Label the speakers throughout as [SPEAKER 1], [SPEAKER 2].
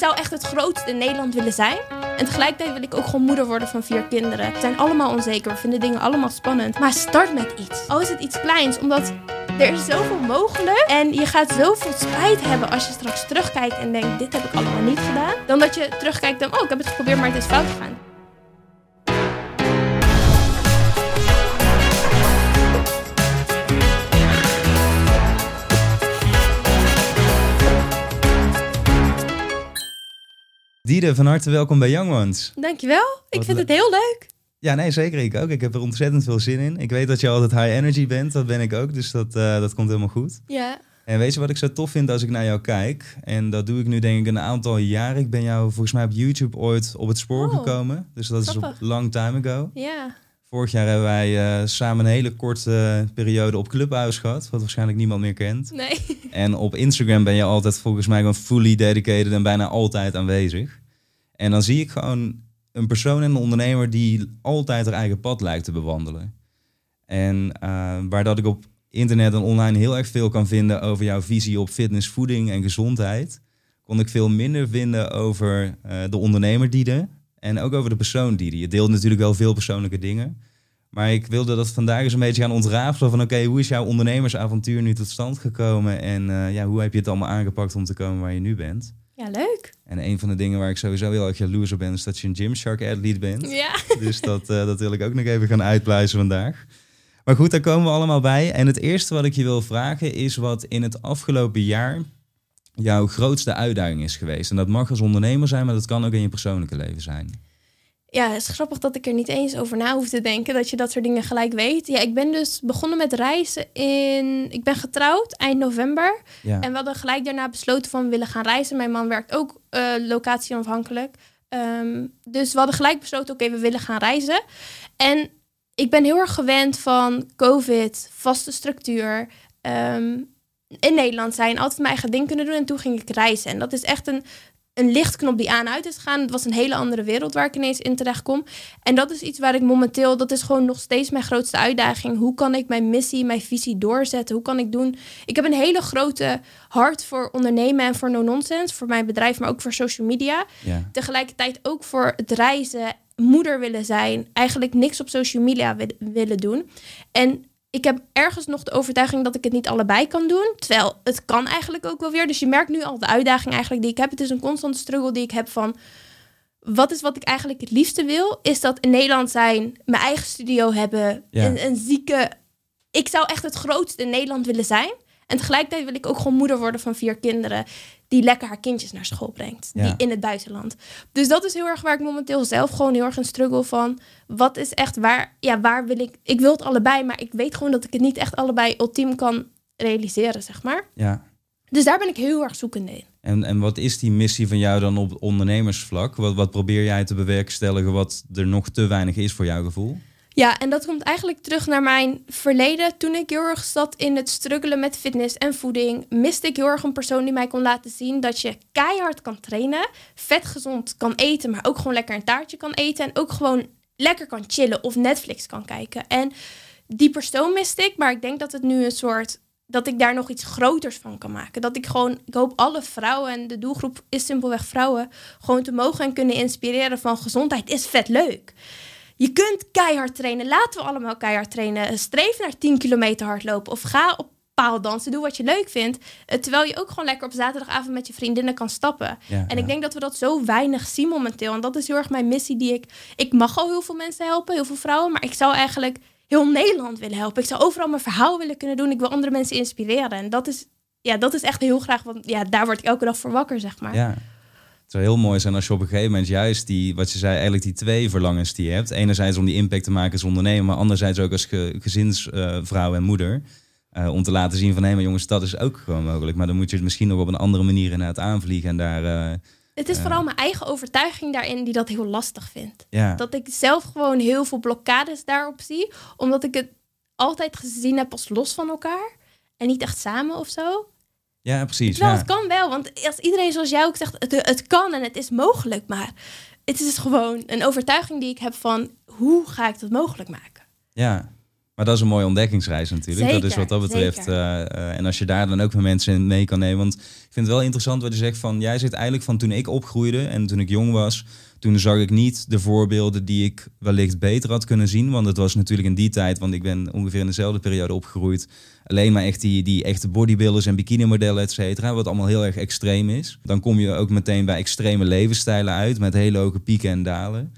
[SPEAKER 1] zou echt het grootste in Nederland willen zijn. En tegelijkertijd wil ik ook gewoon moeder worden van vier kinderen. We zijn allemaal onzeker, we vinden dingen allemaal spannend. Maar start met iets. Al is het iets kleins, omdat er is zoveel mogelijk. En je gaat zoveel spijt hebben als je straks terugkijkt en denkt: dit heb ik allemaal niet gedaan. Dan dat je terugkijkt en oh, ik heb het geprobeerd, maar het is fout gegaan.
[SPEAKER 2] Diede, van harte welkom bij Young Ones.
[SPEAKER 1] Dankjewel. Ik
[SPEAKER 2] Wat
[SPEAKER 1] vind
[SPEAKER 2] le-
[SPEAKER 1] het heel leuk.
[SPEAKER 2] Ja, nee, zeker. Ik ook. Ik heb er ontzettend veel zin in. Ik weet dat je altijd high energy bent. Dat ben ik ook. Dus dat, eh, dat komt helemaal goed.
[SPEAKER 1] Ja.
[SPEAKER 2] En weet je wat ik zo tof vind als ik naar jou kijk? En dat doe ik nu denk ik een aantal jaren. Ik ben jou volgens mij op YouTube ooit op het spoor
[SPEAKER 1] Oh,
[SPEAKER 2] gekomen. Dus dat is
[SPEAKER 1] grappig.
[SPEAKER 2] een long time ago.
[SPEAKER 1] Ja.
[SPEAKER 2] Vorig jaar hebben wij eh, samen een hele korte periode op Clubhouse gehad. Wat waarschijnlijk niemand meer kent.
[SPEAKER 1] Nee.
[SPEAKER 2] En op Instagram ben je altijd volgens mij gewoon fully dedicated en bijna altijd aanwezig. En dan zie ik gewoon een persoon en een ondernemer die altijd haar eigen pad lijkt te bewandelen. En eh, waar dat ik op internet en online heel erg veel kan vinden over jouw visie op fitness, voeding en gezondheid, kon ik veel minder vinden over eh, de ondernemer Diede en ook over de persoon Diede. Je deelt natuurlijk wel veel persoonlijke dingen. Maar ik wilde dat vandaag eens een beetje gaan ontrafelen van oké, hoe is jouw ondernemersavontuur nu tot stand gekomen en eh, ja, hoe heb je het allemaal aangepakt om te komen waar je nu bent?
[SPEAKER 1] Ja, leuk.
[SPEAKER 2] En een van de dingen waar ik sowieso heel erg jaloers op ben, is dat je een Gymshark athlete bent.
[SPEAKER 1] Ja.
[SPEAKER 2] Dus dat, eh, dat wil ik ook nog even gaan uitpluizen vandaag. Maar goed, daar komen we allemaal bij. En het eerste wat ik je wil vragen is wat in het afgelopen jaar jouw grootste uitdaging is geweest. En dat mag als ondernemer zijn, maar dat kan ook in je persoonlijke leven zijn.
[SPEAKER 1] Ja, het is grappig dat ik er niet eens over na hoef te denken. Dat je dat soort dingen gelijk weet. Ja, ik ben dus begonnen met reizen in... Ik ben getrouwd eind november.
[SPEAKER 2] Ja,
[SPEAKER 1] En we hadden gelijk daarna besloten van we willen gaan reizen. Mijn man werkt ook eh locatieonafhankelijk. Ehm, dus we hadden gelijk besloten, oké, we willen gaan reizen. En ik ben heel erg gewend van COVID, vaste structuur. ehm, in Nederland zijn, altijd mijn eigen ding kunnen doen. En toen ging ik reizen. En dat is echt een, een lichtknop die aan en uit is gegaan. Het was een hele andere wereld waar ik ineens in terecht kom. En dat is iets waar ik momenteel, dat is gewoon nog steeds mijn grootste uitdaging. Hoe kan ik mijn missie, mijn visie doorzetten? Hoe kan ik doen? Ik heb een hele grote hart voor ondernemen en voor no-nonsense. Voor mijn bedrijf, maar ook voor social media.
[SPEAKER 2] ja,
[SPEAKER 1] Tegelijkertijd ook voor het reizen, moeder willen zijn. Eigenlijk niks op social media wi- willen doen. En ik heb ergens nog de overtuiging dat ik het niet allebei kan doen. Terwijl het kan eigenlijk ook wel weer. Dus je merkt nu al de uitdaging eigenlijk die ik heb. Het is een constante struggle die ik heb van... Wat is wat ik eigenlijk het liefste wil? Is dat in Nederland zijn, mijn eigen studio hebben,
[SPEAKER 2] Ja.
[SPEAKER 1] een, een zieke... Ik zou echt het grootste in Nederland willen zijn. En tegelijkertijd wil ik ook gewoon moeder worden van vier kinderen... die lekker haar kindjes naar school brengt.
[SPEAKER 2] Ja.
[SPEAKER 1] Die in het buitenland. Dus dat is heel erg waar ik momenteel zelf gewoon heel erg een struggle van... wat is echt waar... Ja, waar wil ik... Ik wil het allebei, maar ik weet gewoon dat ik het niet echt allebei ultiem kan realiseren, zeg maar.
[SPEAKER 2] ja.
[SPEAKER 1] Dus daar ben ik heel erg zoekende in.
[SPEAKER 2] En, en wat is die missie van jou dan op ondernemersvlak? Wat, wat probeer jij te bewerkstelligen wat er nog te weinig is voor jouw gevoel?
[SPEAKER 1] Ja, en dat komt eigenlijk terug naar mijn verleden. Toen ik heel erg zat in het struggelen met fitness en voeding, miste ik heel erg een persoon die mij kon laten zien dat je keihard kan trainen, vet gezond kan eten, maar ook gewoon lekker een taartje kan eten en ook gewoon lekker kan chillen of Netflix kan kijken. En die persoon miste ik, maar ik denk dat het nu een soort dat ik daar nog iets groters van kan maken. Dat ik gewoon, ik hoop alle vrouwen en de doelgroep is simpelweg vrouwen, gewoon te mogen en kunnen inspireren van gezondheid is vet leuk. Je kunt keihard trainen. Laten we allemaal keihard trainen. Streef naar 10 kilometer hardlopen. Of ga op paaldansen. Doe wat je leuk vindt. Eh, Terwijl je ook gewoon lekker op zaterdagavond met je vriendinnen kan stappen.
[SPEAKER 2] Ja,
[SPEAKER 1] En
[SPEAKER 2] ja.
[SPEAKER 1] ik denk dat we dat zo weinig zien momenteel. En dat is heel erg mijn missie die ik... Ik mag al heel veel mensen helpen, heel veel vrouwen. Maar ik zou eigenlijk heel Nederland willen helpen. Ik zou overal mijn verhaal willen kunnen doen. Ik wil andere mensen inspireren. En dat is, ja, dat is echt heel graag... Want ja, daar word ik elke dag voor wakker, zeg maar.
[SPEAKER 2] Ja. Het zou heel mooi zijn als je op een gegeven moment juist die, wat je zei, eigenlijk die twee verlangens die je hebt. Enerzijds om die impact te maken als ondernemer, maar anderzijds ook als ge- gezinsvrouw en moeder. Eh, om te laten zien van, hé, maar jongens, dat is ook gewoon mogelijk. Maar dan moet je het misschien nog op een andere manier inderdaad aanvliegen en daar, eh,
[SPEAKER 1] Het is
[SPEAKER 2] Ja.
[SPEAKER 1] vooral mijn eigen overtuiging daarin die dat heel lastig vindt.
[SPEAKER 2] ja.
[SPEAKER 1] Dat ik zelf gewoon heel veel blokkades daarop zie. Omdat ik het altijd gezien heb als los van elkaar. En niet echt samen of zo.
[SPEAKER 2] Ja, precies.
[SPEAKER 1] Terwijl
[SPEAKER 2] Ja.
[SPEAKER 1] het kan wel. Want als iedereen zoals jij ook zegt, het, het kan en het is mogelijk. Maar het is gewoon een overtuiging die ik heb van... hoe ga ik dat mogelijk maken?
[SPEAKER 2] ja. Maar dat is een mooie ontdekkingsreis natuurlijk. dat is wat dat betreft. Uh, uh, en als je daar dan ook met mensen mee kan nemen. Want ik vind het wel interessant wat je zegt van... Jij zit eigenlijk van toen ik opgroeide en toen ik jong was... Toen zag ik niet de voorbeelden die ik wellicht beter had kunnen zien. Want het was natuurlijk in die tijd, want ik ben ongeveer in dezelfde periode opgegroeid. Alleen maar echt die, die echte bodybuilders en bikini modellen, et cetera. Wat allemaal heel erg extreem is. Dan kom je ook meteen bij extreme levensstijlen uit. Met hele hoge pieken en dalen.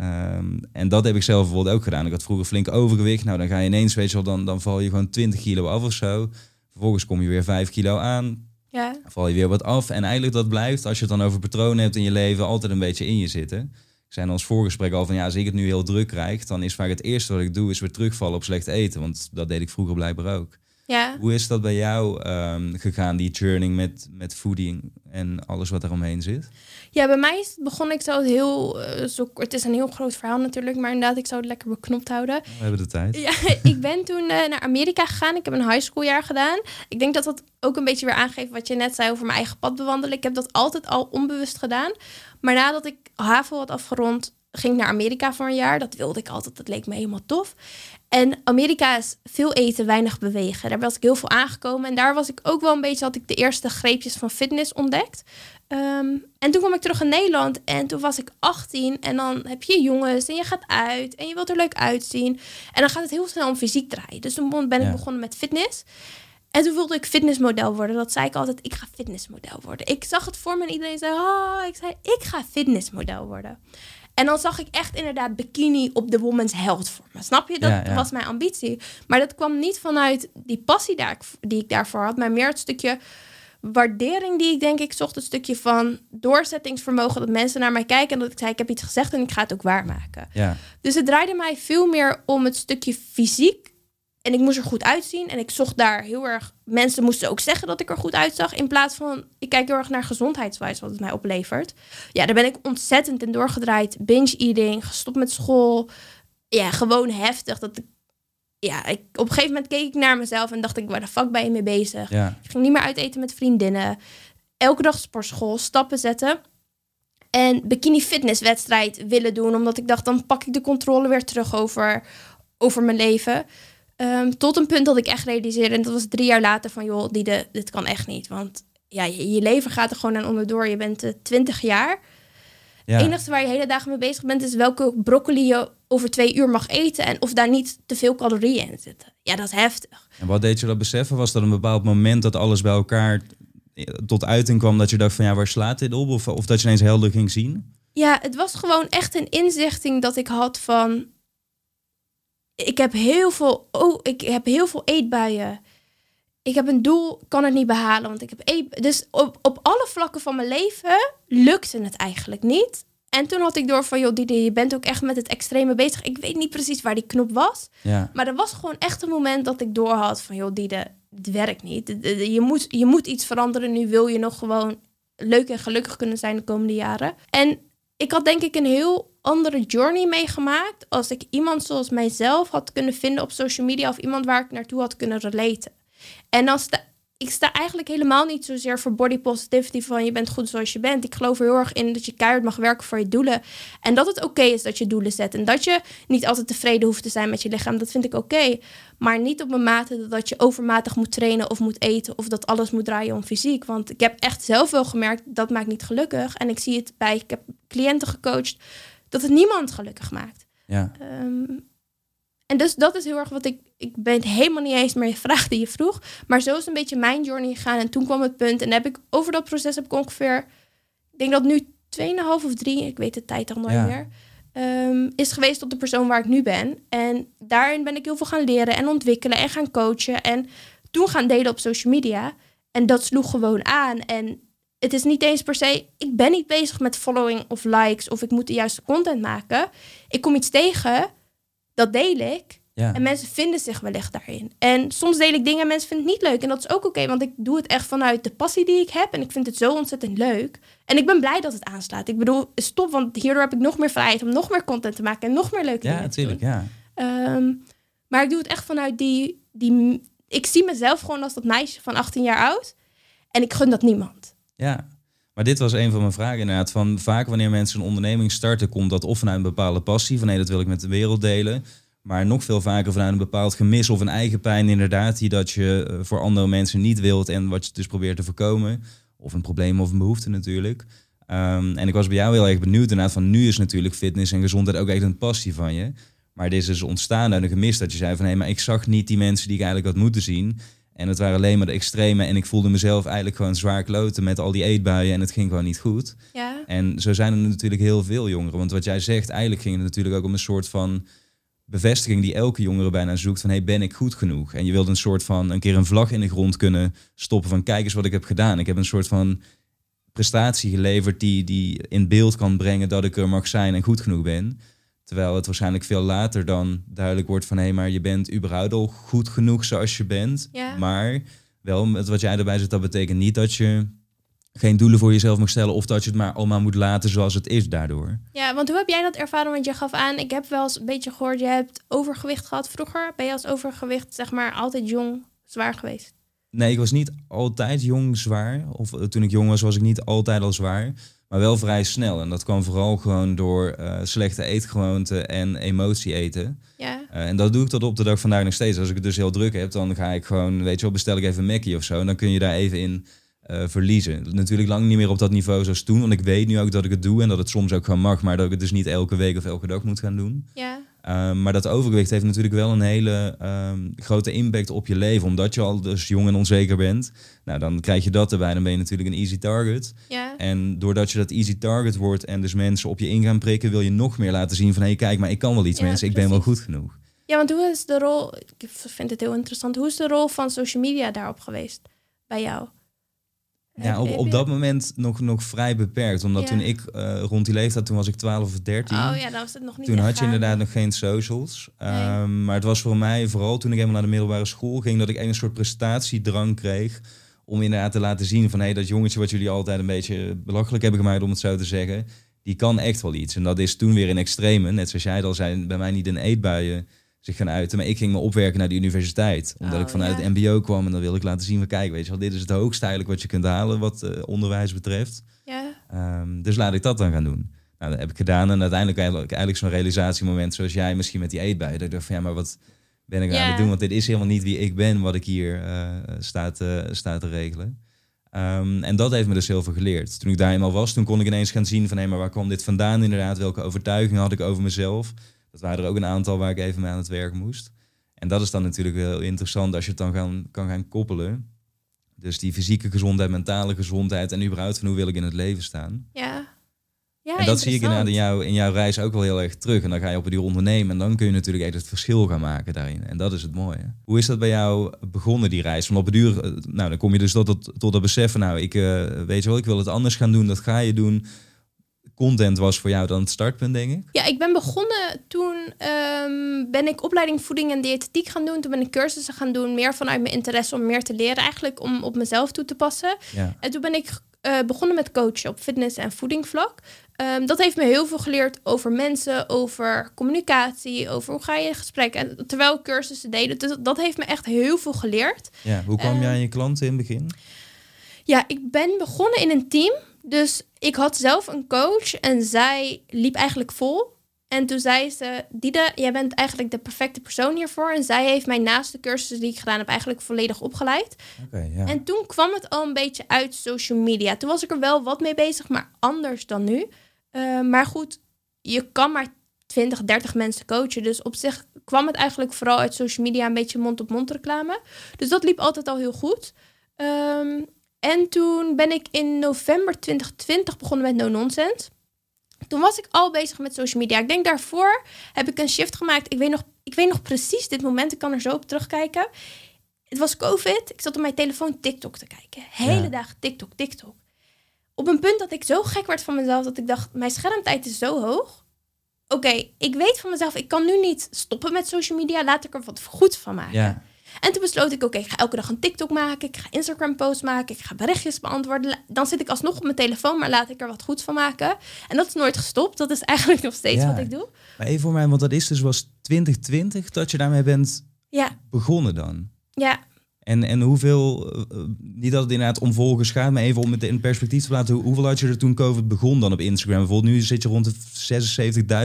[SPEAKER 2] Um, en dat heb ik zelf bijvoorbeeld ook gedaan. Ik had vroeger flink overgewicht. Nou, dan ga je ineens, weet je wel, dan, dan val je gewoon 20 kilo af of zo. Vervolgens kom je weer 5 kilo aan. Ja. Dan val je weer wat af. En eigenlijk dat blijft, als je het dan over patronen hebt in je leven, altijd een beetje in je zitten. Ik zei ons voorgesprek al van ja, als ik het nu heel druk krijg, dan is vaak het eerste wat ik doe, is weer terugvallen op slecht eten. Want dat deed ik vroeger blijkbaar ook. Ja. Hoe is dat bij jou um, gegaan, die journey met, met voeding en alles wat eromheen zit?
[SPEAKER 1] Ja, bij mij begon ik zo heel... Uh, zo, het is een heel groot verhaal natuurlijk, maar inderdaad, ik zou het lekker beknopt houden.
[SPEAKER 2] We hebben de tijd.
[SPEAKER 1] Ja, ik ben toen uh, naar Amerika gegaan. Ik heb een high school jaar gedaan. Ik denk dat dat ook een beetje weer aangeeft wat je net zei over mijn eigen pad bewandelen. Ik heb dat altijd al onbewust gedaan. Maar nadat ik HAVO had afgerond, ging ik naar Amerika voor een jaar. Dat wilde ik altijd, dat leek me helemaal tof. En Amerika is veel eten, weinig bewegen. Daar was ik heel veel aangekomen. En daar was ik ook wel een beetje, had ik de eerste greepjes van fitness ontdekt. Ehm, en toen kwam ik terug in Nederland en toen was ik 18. En dan heb je jongens en je gaat uit en je wilt er leuk uitzien. En dan gaat het heel snel om fysiek draaien. Dus toen ben ik begonnen met fitness. En toen wilde ik fitnessmodel worden. Dat zei ik altijd, ik ga fitnessmodel worden. Ik zag het voor me en iedereen zei, oh, ik zei, ik ga fitnessmodel worden. En dan zag ik echt inderdaad bikini op de woman's health voor me. Snap je? Dat was mijn ambitie. Maar dat kwam niet vanuit die passie daar, die ik daarvoor had, maar meer het stukje waardering die ik denk ik zocht. Een stukje van doorzettingsvermogen. Dat mensen naar mij kijken en dat ik zei, ik heb iets gezegd en ik ga het ook waarmaken. Ja. Dus het draaide mij veel meer om het stukje fysiek en ik moest er goed uitzien. En ik zocht daar heel erg. Mensen moesten ook zeggen dat ik er goed uitzag. In plaats van. Ik kijk heel erg naar gezondheidswijs wat het mij oplevert. Ja, daar ben ik ontzettend in doorgedraaid. Binge eating, gestopt met school. Ja, gewoon heftig. Dat ik, ja, ik, op een gegeven moment keek ik naar mezelf en dacht ik, waar de fuck ben je mee bezig? Ja. Ik ging niet meer uit eten met vriendinnen. Elke dag sportschool, stappen zetten. En bikini fitness wedstrijd willen doen. Omdat ik dacht, dan pak ik de controle weer terug over, over mijn leven. Ehm, tot een punt dat ik echt realiseerde, en dat was drie jaar later, van joh, die de, dit kan echt niet. Want ja, je, je leven gaat er gewoon aan onderdoor. Je bent uh, 20 jaar. Ja. Het enige waar je hele dagen mee bezig bent, is welke broccoli je over twee uur mag eten. En of daar niet te veel calorieën in zitten. Ja, dat is heftig.
[SPEAKER 2] En wat deed je dat beseffen? Was dat een bepaald moment dat alles bij elkaar eh, tot uiting kwam? Dat je dacht van ja, waar slaat dit op? Of, of dat je ineens helder ging zien?
[SPEAKER 1] Ja, het was gewoon echt een inzichting dat ik had van ik heb heel veel, oh, ik heb heel veel eetbuien. Ik heb een doel, kan het niet behalen, want ik heb eet. Dus op, op alle vlakken van mijn leven lukte het eigenlijk niet. En toen had ik door van, joh, Didi, je bent ook echt met het extreme bezig. Ik weet niet precies waar die knop was. Ja. Maar er was gewoon echt een moment dat ik door had van, joh, Didi, het werkt niet. Je moet, je moet iets veranderen. Nu wil je nog gewoon leuk en gelukkig kunnen zijn de komende jaren. En ik had denk ik een heel andere journey meegemaakt als ik iemand zoals mijzelf had kunnen vinden op social media of iemand waar ik naartoe had kunnen relaten. En dan sta, ik sta eigenlijk helemaal niet zozeer voor body positivity van je bent goed zoals je bent. Ik geloof er heel erg in dat je keihard mag werken voor je doelen. En dat het oké is dat je doelen zet. En dat je niet altijd tevreden hoeft te zijn met je lichaam. Dat vind ik oké. Maar niet op een mate dat je overmatig moet trainen of moet eten. Of dat alles moet draaien om fysiek. Want ik heb echt zelf wel gemerkt, dat maakt niet gelukkig. En ik zie het bij, ik heb cliënten gecoacht dat het niemand gelukkig maakt. Ja. Ehm, en dus dat is heel erg wat ik. Ik ben het helemaal niet eens meer de vraag die je vroeg. Maar zo is een beetje mijn journey gegaan. En toen kwam het punt. En heb ik over dat proces heb ik ongeveer. Ik denk dat nu 2,5 of 3, ik weet de tijd al nooit meer. Um, is geweest tot de persoon waar ik nu ben. En daarin ben ik heel veel gaan leren en ontwikkelen en gaan coachen. En toen gaan delen op social media. En dat sloeg gewoon aan. En het is niet eens per se, ik ben niet bezig met following of likes of ik moet de juiste content maken. Ik kom iets tegen, dat deel ik. En mensen vinden zich wellicht daarin. En soms deel ik dingen en mensen vinden het niet leuk. En dat is ook oké, want ik doe het echt vanuit de passie die ik heb. En ik vind het zo ontzettend leuk. En ik ben blij dat het aanslaat. Ik bedoel, stop, want hierdoor heb ik nog meer vrijheid om nog meer content te maken en nog meer leuke
[SPEAKER 2] ja, natuurlijk, Ja,
[SPEAKER 1] um, maar ik doe het echt vanuit die, die... Ik zie mezelf gewoon als dat meisje van 18 jaar oud. En ik gun dat niemand.
[SPEAKER 2] Ja, maar dit was een van mijn vragen inderdaad. Van vaak wanneer mensen een onderneming starten, komt dat of vanuit een bepaalde passie. Van nee, dat wil ik met de wereld delen. Maar nog veel vaker vanuit een bepaald gemis of een eigen pijn, inderdaad, die dat je eh, voor andere mensen niet wilt en wat je dus probeert te voorkomen. Of een probleem of een behoefte natuurlijk. Ehm, en ik was bij jou heel erg benieuwd inderdaad van nu is natuurlijk fitness en gezondheid ook echt een passie van je. Maar dit is dus ontstaan uit een gemis dat je zei van hé, maar ik zag niet die mensen die ik eigenlijk had moeten zien. En het waren alleen maar de extreme en ik voelde mezelf eigenlijk gewoon zwaar kloten met al die eetbuien en het ging gewoon niet goed.
[SPEAKER 1] Ja.
[SPEAKER 2] En zo zijn er natuurlijk heel veel jongeren. Want wat jij zegt, eigenlijk ging het natuurlijk ook om een soort van bevestiging die elke jongere bijna zoekt van hey, ben ik goed genoeg? En je wilt een soort van een keer een vlag in de grond kunnen stoppen van kijk eens wat ik heb gedaan. Ik heb een soort van prestatie geleverd die, die in beeld kan brengen dat ik er mag zijn en goed genoeg ben. Terwijl het waarschijnlijk veel later dan duidelijk wordt van hé, hey, maar je bent überhaupt al goed genoeg zoals je bent.
[SPEAKER 1] Ja.
[SPEAKER 2] Maar wel met wat jij erbij zegt, dat betekent niet dat je geen doelen voor jezelf mag stellen of dat je het maar allemaal moet laten zoals het is daardoor.
[SPEAKER 1] Ja, want hoe heb jij dat ervaren? Want je gaf aan, ik heb wel eens een beetje gehoord, je hebt overgewicht gehad vroeger. Ben je als overgewicht, zeg maar, altijd jong, zwaar geweest?
[SPEAKER 2] Nee, ik was niet altijd jong zwaar. Of eh, toen ik jong was, was ik niet altijd al zwaar. Maar wel vrij snel. En dat kwam vooral gewoon door eh, slechte eetgewoonten en emotie eten.
[SPEAKER 1] Ja.
[SPEAKER 2] Uh, en dat doe ik tot op de dag vandaag nog steeds. Als ik het dus heel druk heb, dan ga ik gewoon, weet je wel, bestel ik even een Mackie of zo. En dan kun je daar even in uh, verliezen. Natuurlijk lang niet meer op dat niveau zoals toen. Want ik weet nu ook dat ik het doe en dat het soms ook gewoon mag. Maar dat ik het dus niet elke week of elke dag moet gaan doen.
[SPEAKER 1] Ja.
[SPEAKER 2] Uh, maar dat overgewicht heeft natuurlijk wel een hele um, grote impact op je leven. Omdat je al dus jong en onzeker bent. Nou, dan krijg je dat erbij. Dan ben je natuurlijk een easy target.
[SPEAKER 1] Ja.
[SPEAKER 2] En doordat je dat easy target wordt en dus mensen op je in gaan prikken... wil je nog meer laten zien van... hé, hey, kijk, maar ik kan wel iets,
[SPEAKER 1] Ja,
[SPEAKER 2] mensen. Ik ben wel goed genoeg.
[SPEAKER 1] Ja, want hoe is de rol, ik vind het heel interessant, hoe is de rol van social media daarop geweest bij jou?
[SPEAKER 2] Ja, op, op dat moment nog, nog vrij beperkt. Omdat
[SPEAKER 1] Ja.
[SPEAKER 2] toen ik uh, rond die leeftijd, toen was ik 12 of 13.
[SPEAKER 1] Oh ja, dan was het nog niet
[SPEAKER 2] Toen had je inderdaad nog geen socials.
[SPEAKER 1] Nee.
[SPEAKER 2] Um, maar het was voor mij, vooral toen ik helemaal naar de middelbare school ging, dat ik een soort prestatiedrang kreeg. Om inderdaad te laten zien van hé, hey, dat jongetje wat jullie altijd een beetje belachelijk hebben gemaakt, om het zo te zeggen, die kan echt wel iets. En dat is toen weer in extreme. Net zoals jij al zei, bij mij niet in eetbuien zich gaan uiten. Maar ik ging me opwerken naar de universiteit. Omdat
[SPEAKER 1] Oh,
[SPEAKER 2] ik vanuit
[SPEAKER 1] ja.
[SPEAKER 2] het mbo kwam en dan wilde ik laten zien van kijk, weet je wel, dit is het hoogste eigenlijk wat je kunt halen wat eh, onderwijs betreft.
[SPEAKER 1] Ja,
[SPEAKER 2] Ehm, dus laat ik dat dan gaan doen. Nou, dat heb ik gedaan en uiteindelijk eigenlijk, eigenlijk zo'n realisatiemoment zoals jij misschien met die eetbui. Dat ik dacht van ja, maar wat ben ik nou
[SPEAKER 1] Ja.
[SPEAKER 2] aan het doen? Want dit is helemaal niet wie ik ben, wat ik hier eh sta, te, sta te regelen. Ehm, en dat heeft me dus heel veel geleerd. Toen ik daar eenmaal was, toen kon ik ineens gaan zien van hé, maar waar kwam dit vandaan inderdaad? Welke overtuigingen had ik over mezelf? Dat waren er ook een aantal waar ik even mee aan het werk moest. En dat is dan natuurlijk heel interessant als je het dan gaan, kan gaan koppelen. Dus die fysieke gezondheid, mentale gezondheid en überhaupt van hoe wil ik in het leven staan.
[SPEAKER 1] ja. Ja,
[SPEAKER 2] en dat zie ik in,
[SPEAKER 1] interessant.
[SPEAKER 2] jou, in jouw reis ook wel heel erg terug. En dan ga je op die ondernemen en dan kun je natuurlijk echt het verschil gaan maken daarin. En dat is het mooie. Hoe is dat bij jou begonnen, die reis? Van op het duur, eh, nou dan kom je dus tot, tot, tot dat besef van, nou ik eh, weet je wel, ik wil het anders gaan doen, dat ga je doen. Content was voor jou dan het startpunt, denk ik.
[SPEAKER 1] Ja, ik ben begonnen toen ehm, ben ik opleiding voeding en diëtetiek gaan doen. Toen ben ik cursussen gaan doen, meer vanuit mijn interesse om meer te leren eigenlijk, om op mezelf toe te passen.
[SPEAKER 2] Ja.
[SPEAKER 1] En toen ben ik eh, begonnen met coachen op fitness- en voedingvlak. Ehm, dat heeft me heel veel geleerd over mensen, over communicatie, over hoe ga je in gesprek. En terwijl cursussen deden, dus dat heeft me echt heel veel geleerd.
[SPEAKER 2] ja. Hoe kwam jij aan je klanten in het begin?
[SPEAKER 1] Ja, ik ben begonnen in een team. Dus ik had zelf een coach en zij liep eigenlijk vol. En toen zei ze, Diede, jij bent eigenlijk de perfecte persoon hiervoor. En zij heeft mij naast de cursussen die ik gedaan heb eigenlijk volledig opgeleid.
[SPEAKER 2] Ja.
[SPEAKER 1] En toen kwam het al een beetje uit social media. Toen was ik er wel wat mee bezig, maar anders dan nu. Eh, maar goed, je kan maar 20, 30 mensen coachen. Dus op zich kwam het eigenlijk vooral uit social media een beetje mond-op-mond reclame. Dus dat liep altijd al heel goed. Ehm, en toen ben ik in november 2020 begonnen met No Nonsense. Toen was ik al bezig met social media. Ik denk daarvoor heb ik een shift gemaakt. Ik weet nog, ik weet nog precies dit moment. Ik kan er zo op terugkijken. Het was COVID. Ik zat op mijn telefoon TikTok te kijken. Hele
[SPEAKER 2] Ja.
[SPEAKER 1] dag TikTok, TikTok. Op een punt dat ik zo gek werd van mezelf dat ik dacht: mijn schermtijd is zo hoog. Oké, ik weet van mezelf, ik kan nu niet stoppen met social media. Laat ik er wat goed van maken.
[SPEAKER 2] ja.
[SPEAKER 1] En toen besloot ik, oké, ik ga elke dag een TikTok maken. Ik ga Instagram posts maken. Ik ga berichtjes beantwoorden. Dan zit ik alsnog op mijn telefoon, maar laat ik er wat goeds van maken. En dat is nooit gestopt. Dat is eigenlijk nog steeds
[SPEAKER 2] Ja.
[SPEAKER 1] wat ik doe.
[SPEAKER 2] Maar even voor mij, want dat is dus was 2020 dat je daarmee bent
[SPEAKER 1] Ja,
[SPEAKER 2] begonnen dan.
[SPEAKER 1] ja.
[SPEAKER 2] En, en hoeveel, eh, eh, niet dat het inderdaad om volgers gaat, maar even om het in perspectief te laten. hoe- Hoeveel had je er toen COVID begon dan op Instagram? Bijvoorbeeld nu zit je rond de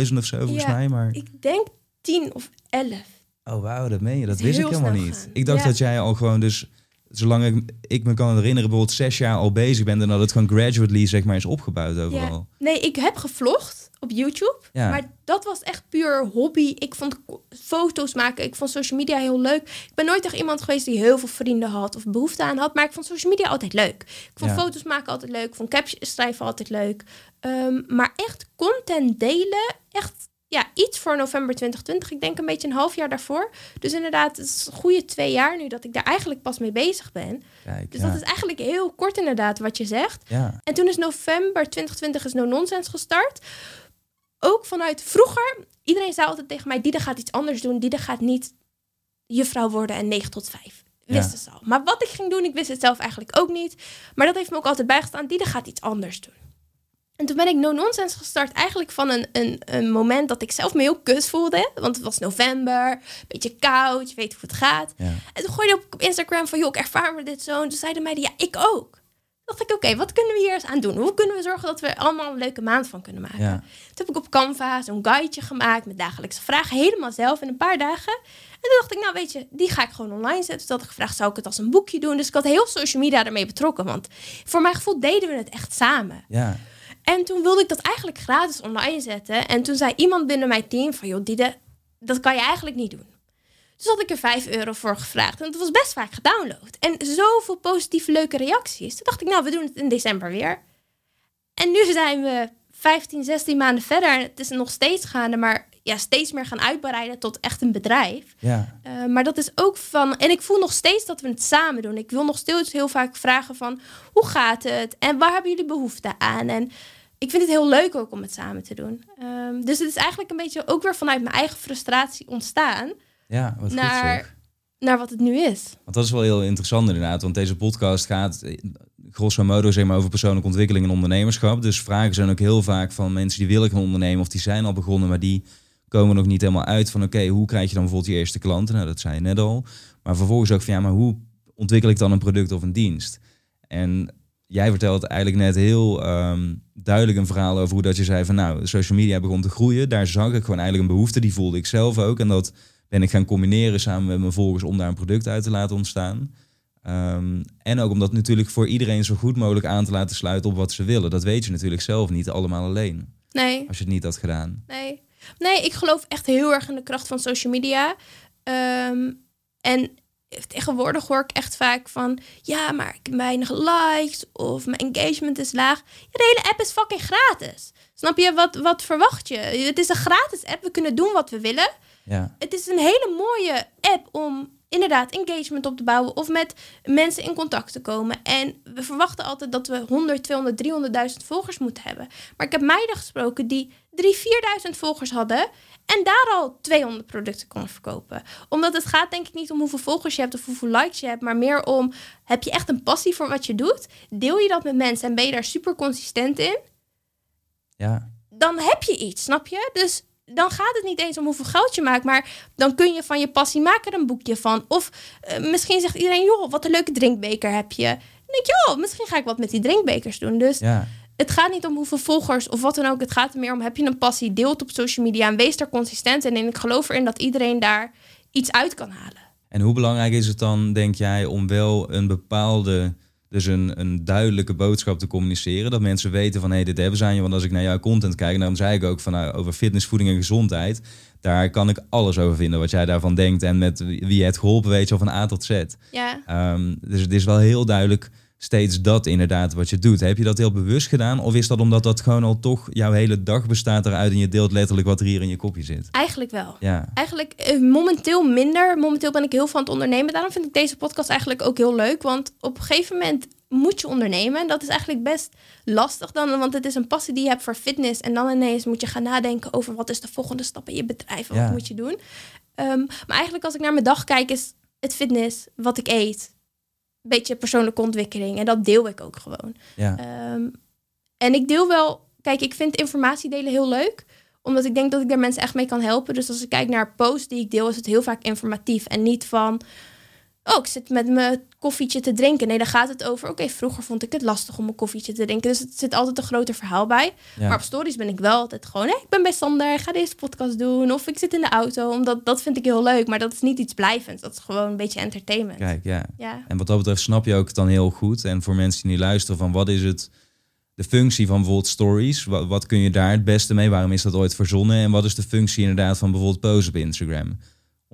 [SPEAKER 2] 76.000 of zo volgens
[SPEAKER 1] Ja,
[SPEAKER 2] mij. Maar
[SPEAKER 1] Ik denk tien of elf.
[SPEAKER 2] Oh wauw, dat meen je. Dat
[SPEAKER 1] is
[SPEAKER 2] wist ik helemaal niet. Ik dacht
[SPEAKER 1] Ja.
[SPEAKER 2] dat jij al gewoon dus, zolang ik, ik me kan herinneren, bijvoorbeeld zes jaar al bezig bent en dat het gewoon gradually zeg maar is opgebouwd overal.
[SPEAKER 1] Nee, ik heb gevlogd op YouTube.
[SPEAKER 2] Ja.
[SPEAKER 1] Maar dat was echt puur hobby. Ik vond foto's maken, ik vond social media heel leuk. Ik ben nooit echt iemand geweest die heel veel vrienden had of behoefte aan had. Maar ik vond social media altijd leuk. Ik vond foto's maken altijd leuk. Ik vond captions schrijven altijd leuk. Ehm, maar echt content delen, echt ja, iets voor november 2020. Ik denk een beetje een half jaar daarvoor. Dus inderdaad, het is een goede twee jaar nu dat ik daar eigenlijk pas mee bezig ben.
[SPEAKER 2] Kijk,
[SPEAKER 1] Dus
[SPEAKER 2] ja.
[SPEAKER 1] dat is eigenlijk heel kort inderdaad wat je zegt.
[SPEAKER 2] ja.
[SPEAKER 1] En toen is november 2020 is No Nonsense gestart. Ook vanuit vroeger. Iedereen zei altijd tegen mij, Diede gaat iets anders doen. Diede gaat niet juffrouw worden en 9 tot 5. Wisten ze al. Maar wat ik ging doen, ik wist het zelf eigenlijk ook niet. Maar dat heeft me ook altijd bijgestaan. Diede gaat iets anders doen. En toen ben ik No Nonsense gestart. Eigenlijk van een, een, een moment dat ik zelf me heel kut voelde. Want het was november, een beetje koud, je weet hoe het gaat.
[SPEAKER 2] ja.
[SPEAKER 1] En toen gooide ik op, Instagram van, joh, ik ervaar me dit zo. En toen zeiden meiden, ja, ik ook. Toen dacht ik, oké, wat kunnen we hier eens aan doen? Hoe kunnen we zorgen dat we er allemaal een leuke maand van kunnen maken?
[SPEAKER 2] Ja.
[SPEAKER 1] Toen heb ik op Canva zo'n guideje gemaakt met dagelijkse vragen. Helemaal zelf in een paar dagen. En toen dacht ik, nou weet je, die ga ik gewoon online zetten. Toen had ik gevraagd, zou ik het als een boekje doen? Dus ik had heel social media ermee betrokken. Want voor mijn gevoel deden we het echt samen.
[SPEAKER 2] ja.
[SPEAKER 1] En toen wilde ik dat eigenlijk gratis online zetten. En toen zei iemand binnen mijn team van... joh, Diede, dat kan je eigenlijk niet doen. Dus had ik er 5 euro voor gevraagd. En het was best vaak gedownload. En zoveel positieve leuke reacties. Toen dacht ik, nou, we doen het in december weer. En nu zijn we 15, 16 maanden verder. En het is nog steeds gaande, maar ja, steeds meer gaan uitbreiden tot echt een bedrijf.
[SPEAKER 2] ja.
[SPEAKER 1] Uh, maar dat is ook van. En ik voel nog steeds dat we het samen doen. Ik wil nog steeds heel vaak vragen van hoe gaat het? En waar hebben jullie behoefte aan? En ik vind het heel leuk ook om het samen te doen. Um, dus het is eigenlijk een beetje ook weer vanuit mijn eigen frustratie ontstaan.
[SPEAKER 2] Ja, wat
[SPEAKER 1] naar,
[SPEAKER 2] goed
[SPEAKER 1] naar wat het nu is.
[SPEAKER 2] Want dat is wel heel interessant inderdaad. Want deze podcast gaat eh, grosso modo zeg maar, over persoonlijke ontwikkeling en ondernemerschap. Dus vragen zijn ook heel vaak van mensen die willen gaan ondernemen of die zijn al begonnen, maar die komen nog niet helemaal uit van oké, hoe krijg je dan bijvoorbeeld je eerste klanten? Nou, dat zei je net al. Maar vervolgens ook van ja, maar hoe ontwikkel ik dan een product of een dienst? En jij vertelt eigenlijk net heel um, duidelijk een verhaal over hoe dat je zei van nou, social media begon te groeien. Daar zag ik gewoon eigenlijk een behoefte, die voelde ik zelf ook. En dat ben ik gaan combineren samen met mijn volgers om daar een product uit te laten ontstaan. Um, en ook om dat natuurlijk voor iedereen zo goed mogelijk aan te laten sluiten op wat ze willen. Dat weet je natuurlijk zelf niet allemaal alleen.
[SPEAKER 1] Nee.
[SPEAKER 2] Als je het niet had gedaan.
[SPEAKER 1] Nee. Nee, ik geloof echt heel erg in de kracht van social media. Um, en tegenwoordig hoor ik echt vaak van... ja, maar ik heb weinig likes of mijn engagement is laag. Ja, de hele app is fucking gratis. Snap je? Wat, wat verwacht je? Het is een gratis app. We kunnen doen wat we willen.
[SPEAKER 2] Ja.
[SPEAKER 1] Het is een hele mooie app om inderdaad engagement op te bouwen... of met mensen in contact te komen. En we verwachten altijd dat we 100, 200, 300.000 volgers moeten hebben. Maar ik heb meiden gesproken die 3.000, 4.000 volgers hadden... En daar al 200 producten konden verkopen. Omdat het gaat denk ik niet om hoeveel volgers je hebt of hoeveel likes je hebt. Maar meer om, heb je echt een passie voor wat je doet? Deel je dat met mensen en ben je daar super consistent in?
[SPEAKER 2] Ja.
[SPEAKER 1] Dan heb je iets, snap je? Dus dan gaat het niet eens om hoeveel geld je maakt. Maar dan kun je van je passie maak er een boekje van. Of uh, misschien zegt iedereen, joh, wat een leuke drinkbeker heb je. Dan denk je, joh, misschien ga ik wat met die drinkbekers doen. Dus...
[SPEAKER 2] Ja
[SPEAKER 1] het gaat niet om hoeveel volgers of wat dan ook. Het gaat er meer om, heb je een passie, deel het op social media en wees daar consistent in. En ik geloof erin dat iedereen daar iets uit kan halen.
[SPEAKER 2] En hoe belangrijk is het dan, denk jij, om wel een bepaalde, dus een, een duidelijke boodschap te communiceren? Dat mensen weten van, hé, hey, dit hebben ze aan je. Want als ik naar jouw content kijk, daarom zei ik ook van, nou, over fitness, voeding en gezondheid. Daar kan ik alles over vinden, wat jij daarvan denkt. En met wie je het geholpen weet, zo van A tot Z.
[SPEAKER 1] Ja.
[SPEAKER 2] Um, dus het is wel heel duidelijk steeds dat inderdaad wat je doet. Heb je dat heel bewust gedaan? Of is dat omdat dat gewoon al toch jouw hele dag bestaat eruit en je deelt letterlijk wat er hier in je kopje zit?
[SPEAKER 1] Eigenlijk wel.
[SPEAKER 2] Ja.
[SPEAKER 1] Eigenlijk eh, momenteel minder. Momenteel ben ik heel aan het ondernemen. Daarom vind ik deze podcast eigenlijk ook heel leuk. Want op een gegeven moment moet je ondernemen. En dat is eigenlijk best lastig dan. Want het is een passie die je hebt voor fitness. En dan ineens moet je gaan nadenken over wat is de volgende stap in je bedrijf. Wat
[SPEAKER 2] Ja.
[SPEAKER 1] moet je doen. Um, maar eigenlijk als ik naar mijn dag kijk is het fitness, wat ik eet beetje persoonlijke ontwikkeling. En dat deel ik ook gewoon.
[SPEAKER 2] Ja.
[SPEAKER 1] Um, en ik deel wel... Kijk, ik vind informatie delen heel leuk. Omdat ik denk dat ik daar mensen echt mee kan helpen. Dus als ik kijk naar posts die ik deel... is het heel vaak informatief. En niet van... oh, ik zit met mijn koffietje te drinken. Nee, dan gaat het over, oké, vroeger vond ik het lastig om een koffietje te drinken. Dus het zit altijd een groter verhaal bij.
[SPEAKER 2] Ja.
[SPEAKER 1] Maar op stories ben ik wel altijd gewoon, ik ben bij Sander, ik ga deze podcast doen. Of ik zit in de auto, omdat dat vind ik heel leuk. Maar dat is niet iets blijvends. Dat is gewoon een beetje entertainment.
[SPEAKER 2] Kijk, ja.
[SPEAKER 1] Ja.
[SPEAKER 2] En wat dat betreft snap je ook dan heel goed. En voor mensen die nu luisteren van wat is het, de functie van bijvoorbeeld stories? Wat, wat kun je daar het beste mee? Waarom is dat ooit verzonnen? En wat is de functie inderdaad van bijvoorbeeld posts op Instagram?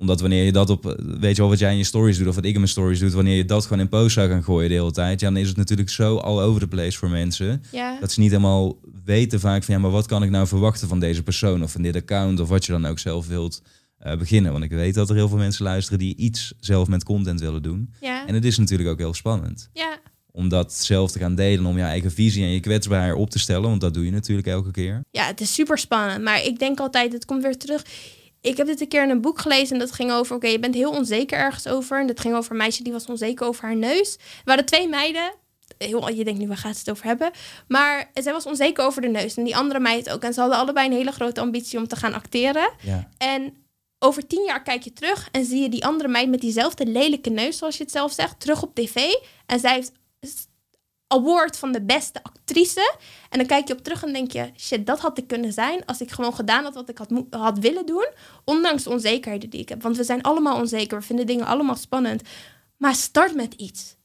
[SPEAKER 2] Omdat wanneer je dat op, weet je wel wat jij in je stories doet of wat ik in mijn stories doe, wanneer je dat gewoon in posts zou gaan gooien de hele tijd, ja, dan is het natuurlijk zo all over the place voor mensen.
[SPEAKER 1] Ja.
[SPEAKER 2] Dat ze niet helemaal weten vaak van ja, maar wat kan ik nou verwachten van deze persoon of van dit account of wat je dan ook zelf wilt eh, beginnen. Want ik weet dat er heel veel mensen luisteren die iets zelf met content willen doen.
[SPEAKER 1] Ja.
[SPEAKER 2] En het is natuurlijk ook heel spannend
[SPEAKER 1] ja.
[SPEAKER 2] om dat zelf te gaan delen, om je eigen visie en je kwetsbaarheid op te stellen, want dat doe je natuurlijk elke keer.
[SPEAKER 1] Ja, het is super spannend. Maar ik denk altijd, het komt weer terug. Ik heb dit een keer in een boek gelezen en dat ging over... oké, je bent heel onzeker ergens over. En dat ging over een meisje die was onzeker over haar neus. Er waren twee meiden. Heel, je denkt nu, waar gaat het over hebben? Maar zij was onzeker over de neus. En die andere meid ook. En ze hadden allebei een hele grote ambitie om te gaan acteren.
[SPEAKER 2] Ja,
[SPEAKER 1] En over tien jaar kijk je terug en zie je die andere meid met diezelfde lelijke neus, zoals je het zelf zegt, terug op tv. En zij heeft award van de beste actrice. En dan kijk je op terug en denk je, shit, dat had ik kunnen zijn als ik gewoon gedaan had wat ik had, had willen doen. Ondanks de onzekerheden die ik heb. Want we zijn allemaal onzeker, we vinden dingen allemaal spannend. Maar start met iets.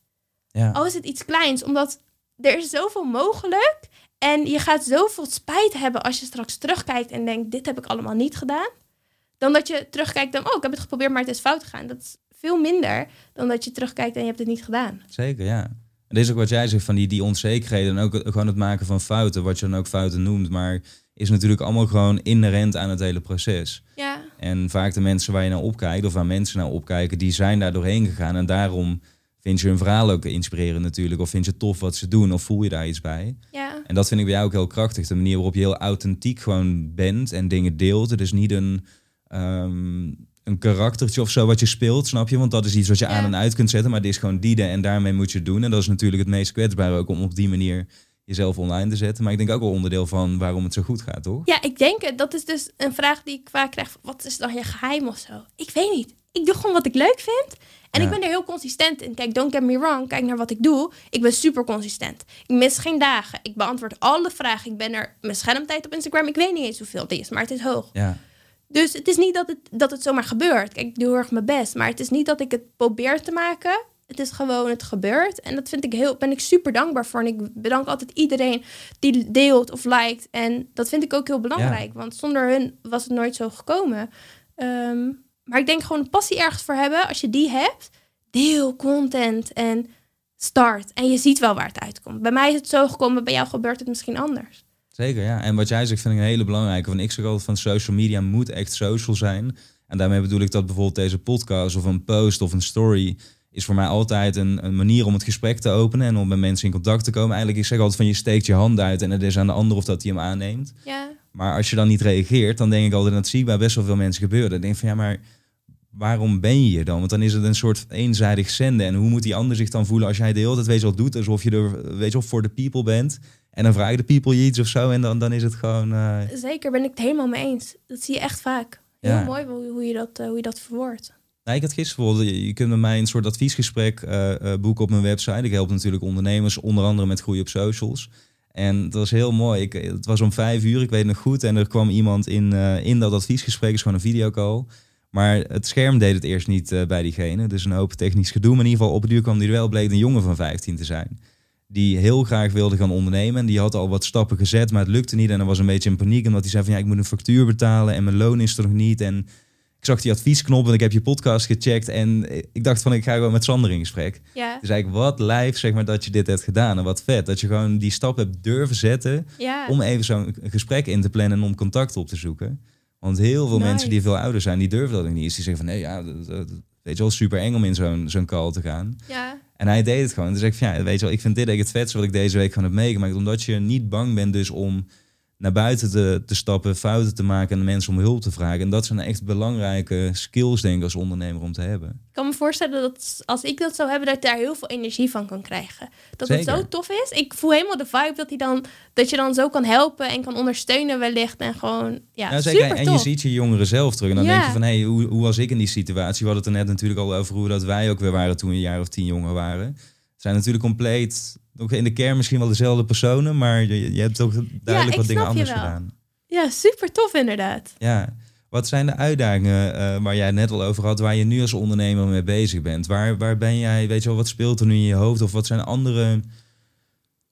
[SPEAKER 2] ja.
[SPEAKER 1] Al is het iets kleins, omdat er is zoveel mogelijk. En je gaat zoveel spijt hebben als je straks terugkijkt en denkt, dit heb ik allemaal niet gedaan. Dan dat je terugkijkt en, oh, ik heb het geprobeerd, maar het is fout gegaan. Dat is veel minder dan dat je terugkijkt en je hebt het niet gedaan.
[SPEAKER 2] Zeker, ja. En dit is ook wat jij zegt van die, die onzekerheden en ook gewoon het maken van fouten, wat je dan ook fouten noemt, maar is natuurlijk allemaal gewoon inherent aan het hele proces.
[SPEAKER 1] Ja,
[SPEAKER 2] En vaak de mensen waar je naar opkijkt, of waar mensen naar opkijken, die zijn daar doorheen gegaan. En daarom vind je hun verhaal ook inspirerend natuurlijk. Of vind je tof wat ze doen, of voel je daar iets bij.
[SPEAKER 1] ja,
[SPEAKER 2] En dat vind ik bij jou ook heel krachtig. De manier waarop je heel authentiek gewoon bent en dingen deelt. Het is niet een, ehm, een karaktertje of zo wat je speelt, snap je? Want dat is iets wat je
[SPEAKER 1] Ja.
[SPEAKER 2] aan en uit kunt zetten. Maar dit is gewoon die en daarmee moet je het doen. En dat is natuurlijk het meest kwetsbare ook om op die manier jezelf online te zetten. Maar ik denk ook wel onderdeel van waarom het zo goed gaat, toch?
[SPEAKER 1] ja, ik denk het. Dat is dus een vraag die ik vaak krijg. Wat is dan je geheim of zo? Ik weet niet. Ik doe gewoon wat ik leuk vind. En
[SPEAKER 2] Ja.
[SPEAKER 1] ik ben er heel consistent in. Kijk, don't get me wrong. Kijk naar wat ik doe. Ik ben super consistent. Ik mis geen dagen. Ik beantwoord alle vragen. Ik ben er... Mijn schermtijd op Instagram, ik weet niet eens hoeveel het is. Maar het is hoog.
[SPEAKER 2] Ja,
[SPEAKER 1] Dus het is niet dat het, dat het zomaar gebeurt. Kijk, ik doe heel erg mijn best. Maar het is niet dat ik het probeer te maken. Het is gewoon, het gebeurt. En dat vind ik heel, ben ik super dankbaar voor. En ik bedank altijd iedereen die deelt of liked. En dat vind ik ook heel belangrijk. Want zonder hun was het nooit zo gekomen. Ehm, maar ik denk gewoon een passie ergens voor hebben. Als je die hebt, deel content en start. En je ziet wel waar het uitkomt. Bij mij is het zo gekomen, bij jou gebeurt het misschien anders.
[SPEAKER 2] Zeker, ja. En wat jij zegt vind ik een hele belangrijke. Want ik zeg altijd van social media moet echt social zijn. En daarmee bedoel ik dat bijvoorbeeld deze podcast of een post of een story is voor mij altijd een, een manier om het gesprek te openen en om met mensen in contact te komen. Eigenlijk, ik zeg altijd van je steekt je hand uit en het is aan de ander of dat hij hem aanneemt.
[SPEAKER 1] Ja,
[SPEAKER 2] Maar als je dan niet reageert, dan denk ik altijd, en dat zie ik bij best wel veel mensen gebeuren. Dan denk ik van ja, maar waarom ben je hier dan? Want dan is het een soort eenzijdig zenden. En hoe moet die ander zich dan voelen als jij de hele tijd weet wat doet, alsof je er weet wel voor de people bent. En dan vragen de people je iets of zo en dan, dan is het gewoon... eh,
[SPEAKER 1] zeker ben ik het helemaal mee eens. Dat zie je echt vaak. Heel
[SPEAKER 2] Ja.
[SPEAKER 1] mooi hoe, hoe, je dat, eh, hoe je dat verwoordt.
[SPEAKER 2] Nou, ik had gisteren bijvoorbeeld, je, je kunt met mij een soort adviesgesprek eh, boeken op mijn website. Ik help natuurlijk ondernemers, onder andere met groei op socials. En dat was heel mooi. Ik, het was om vijf uur, ik weet nog goed. En er kwam iemand in, in dat adviesgesprek, is gewoon een videocall. Maar het scherm deed het eerst niet bij diegene. Dus een hoop technisch gedoe. Maar in ieder geval op het duur kwam die er wel, bleek een jongen van 15 te zijn. Die heel graag wilde gaan ondernemen. En die had al wat stappen gezet, maar het lukte niet. En hij was een beetje in paniek, omdat hij zei van ja, ik moet een factuur betalen en mijn loon is er nog niet. En ik zag die adviesknop en ik heb je podcast gecheckt. En ik dacht van ik ga gewoon met Sander in gesprek.
[SPEAKER 1] Ja,
[SPEAKER 2] Dus eigenlijk wat lijf zeg maar dat je dit hebt gedaan. En wat vet dat je gewoon die stap hebt durven zetten
[SPEAKER 1] ja.
[SPEAKER 2] om even zo'n gesprek in te plannen en om contact op te zoeken. Want heel veel
[SPEAKER 1] Nice.
[SPEAKER 2] mensen die veel ouder zijn, die durven dat niet. eens. Die zeggen van nee, ja, dat, dat- weet je wel, super eng om in zo'n zo'n call te gaan.
[SPEAKER 1] ja.
[SPEAKER 2] En hij deed het gewoon. Dus ik van ja, weet je wel, ik vind dit eigenlijk het vetste wat ik deze week gewoon heb meegemaakt. Omdat je niet bang bent dus om naar buiten te, te stappen, fouten te maken en mensen om hulp te vragen. En dat zijn echt belangrijke skills, denk ik, als ondernemer om te hebben.
[SPEAKER 1] Ik kan me voorstellen dat als ik dat zou hebben, dat ik daar heel veel energie van kan krijgen. Dat het zo tof is. Ik voel helemaal de vibe dat, hij dan, dat je dan zo kan helpen en kan ondersteunen wellicht. En gewoon, ja,
[SPEAKER 2] zeker.
[SPEAKER 1] super
[SPEAKER 2] En je ziet je jongeren zelf terug. En dan
[SPEAKER 1] Ja.
[SPEAKER 2] denk je van, hé, hey, hoe, hoe was ik in die situatie? We hadden het er net natuurlijk al over hoe dat wij ook weer waren toen we een jaar of tien jonger waren. Het zijn natuurlijk compleet, ook in de kern misschien wel dezelfde personen, maar je, je hebt ook duidelijk wat dingen
[SPEAKER 1] snap je
[SPEAKER 2] anders
[SPEAKER 1] wel.
[SPEAKER 2] gedaan.
[SPEAKER 1] Ja, super tof inderdaad.
[SPEAKER 2] Ja. Wat zijn de uitdagingen eh, waar jij het net al over had, waar je nu als ondernemer mee bezig bent? Waar, waar ben jij, weet je wel, wat speelt er nu in je hoofd? Of wat zijn andere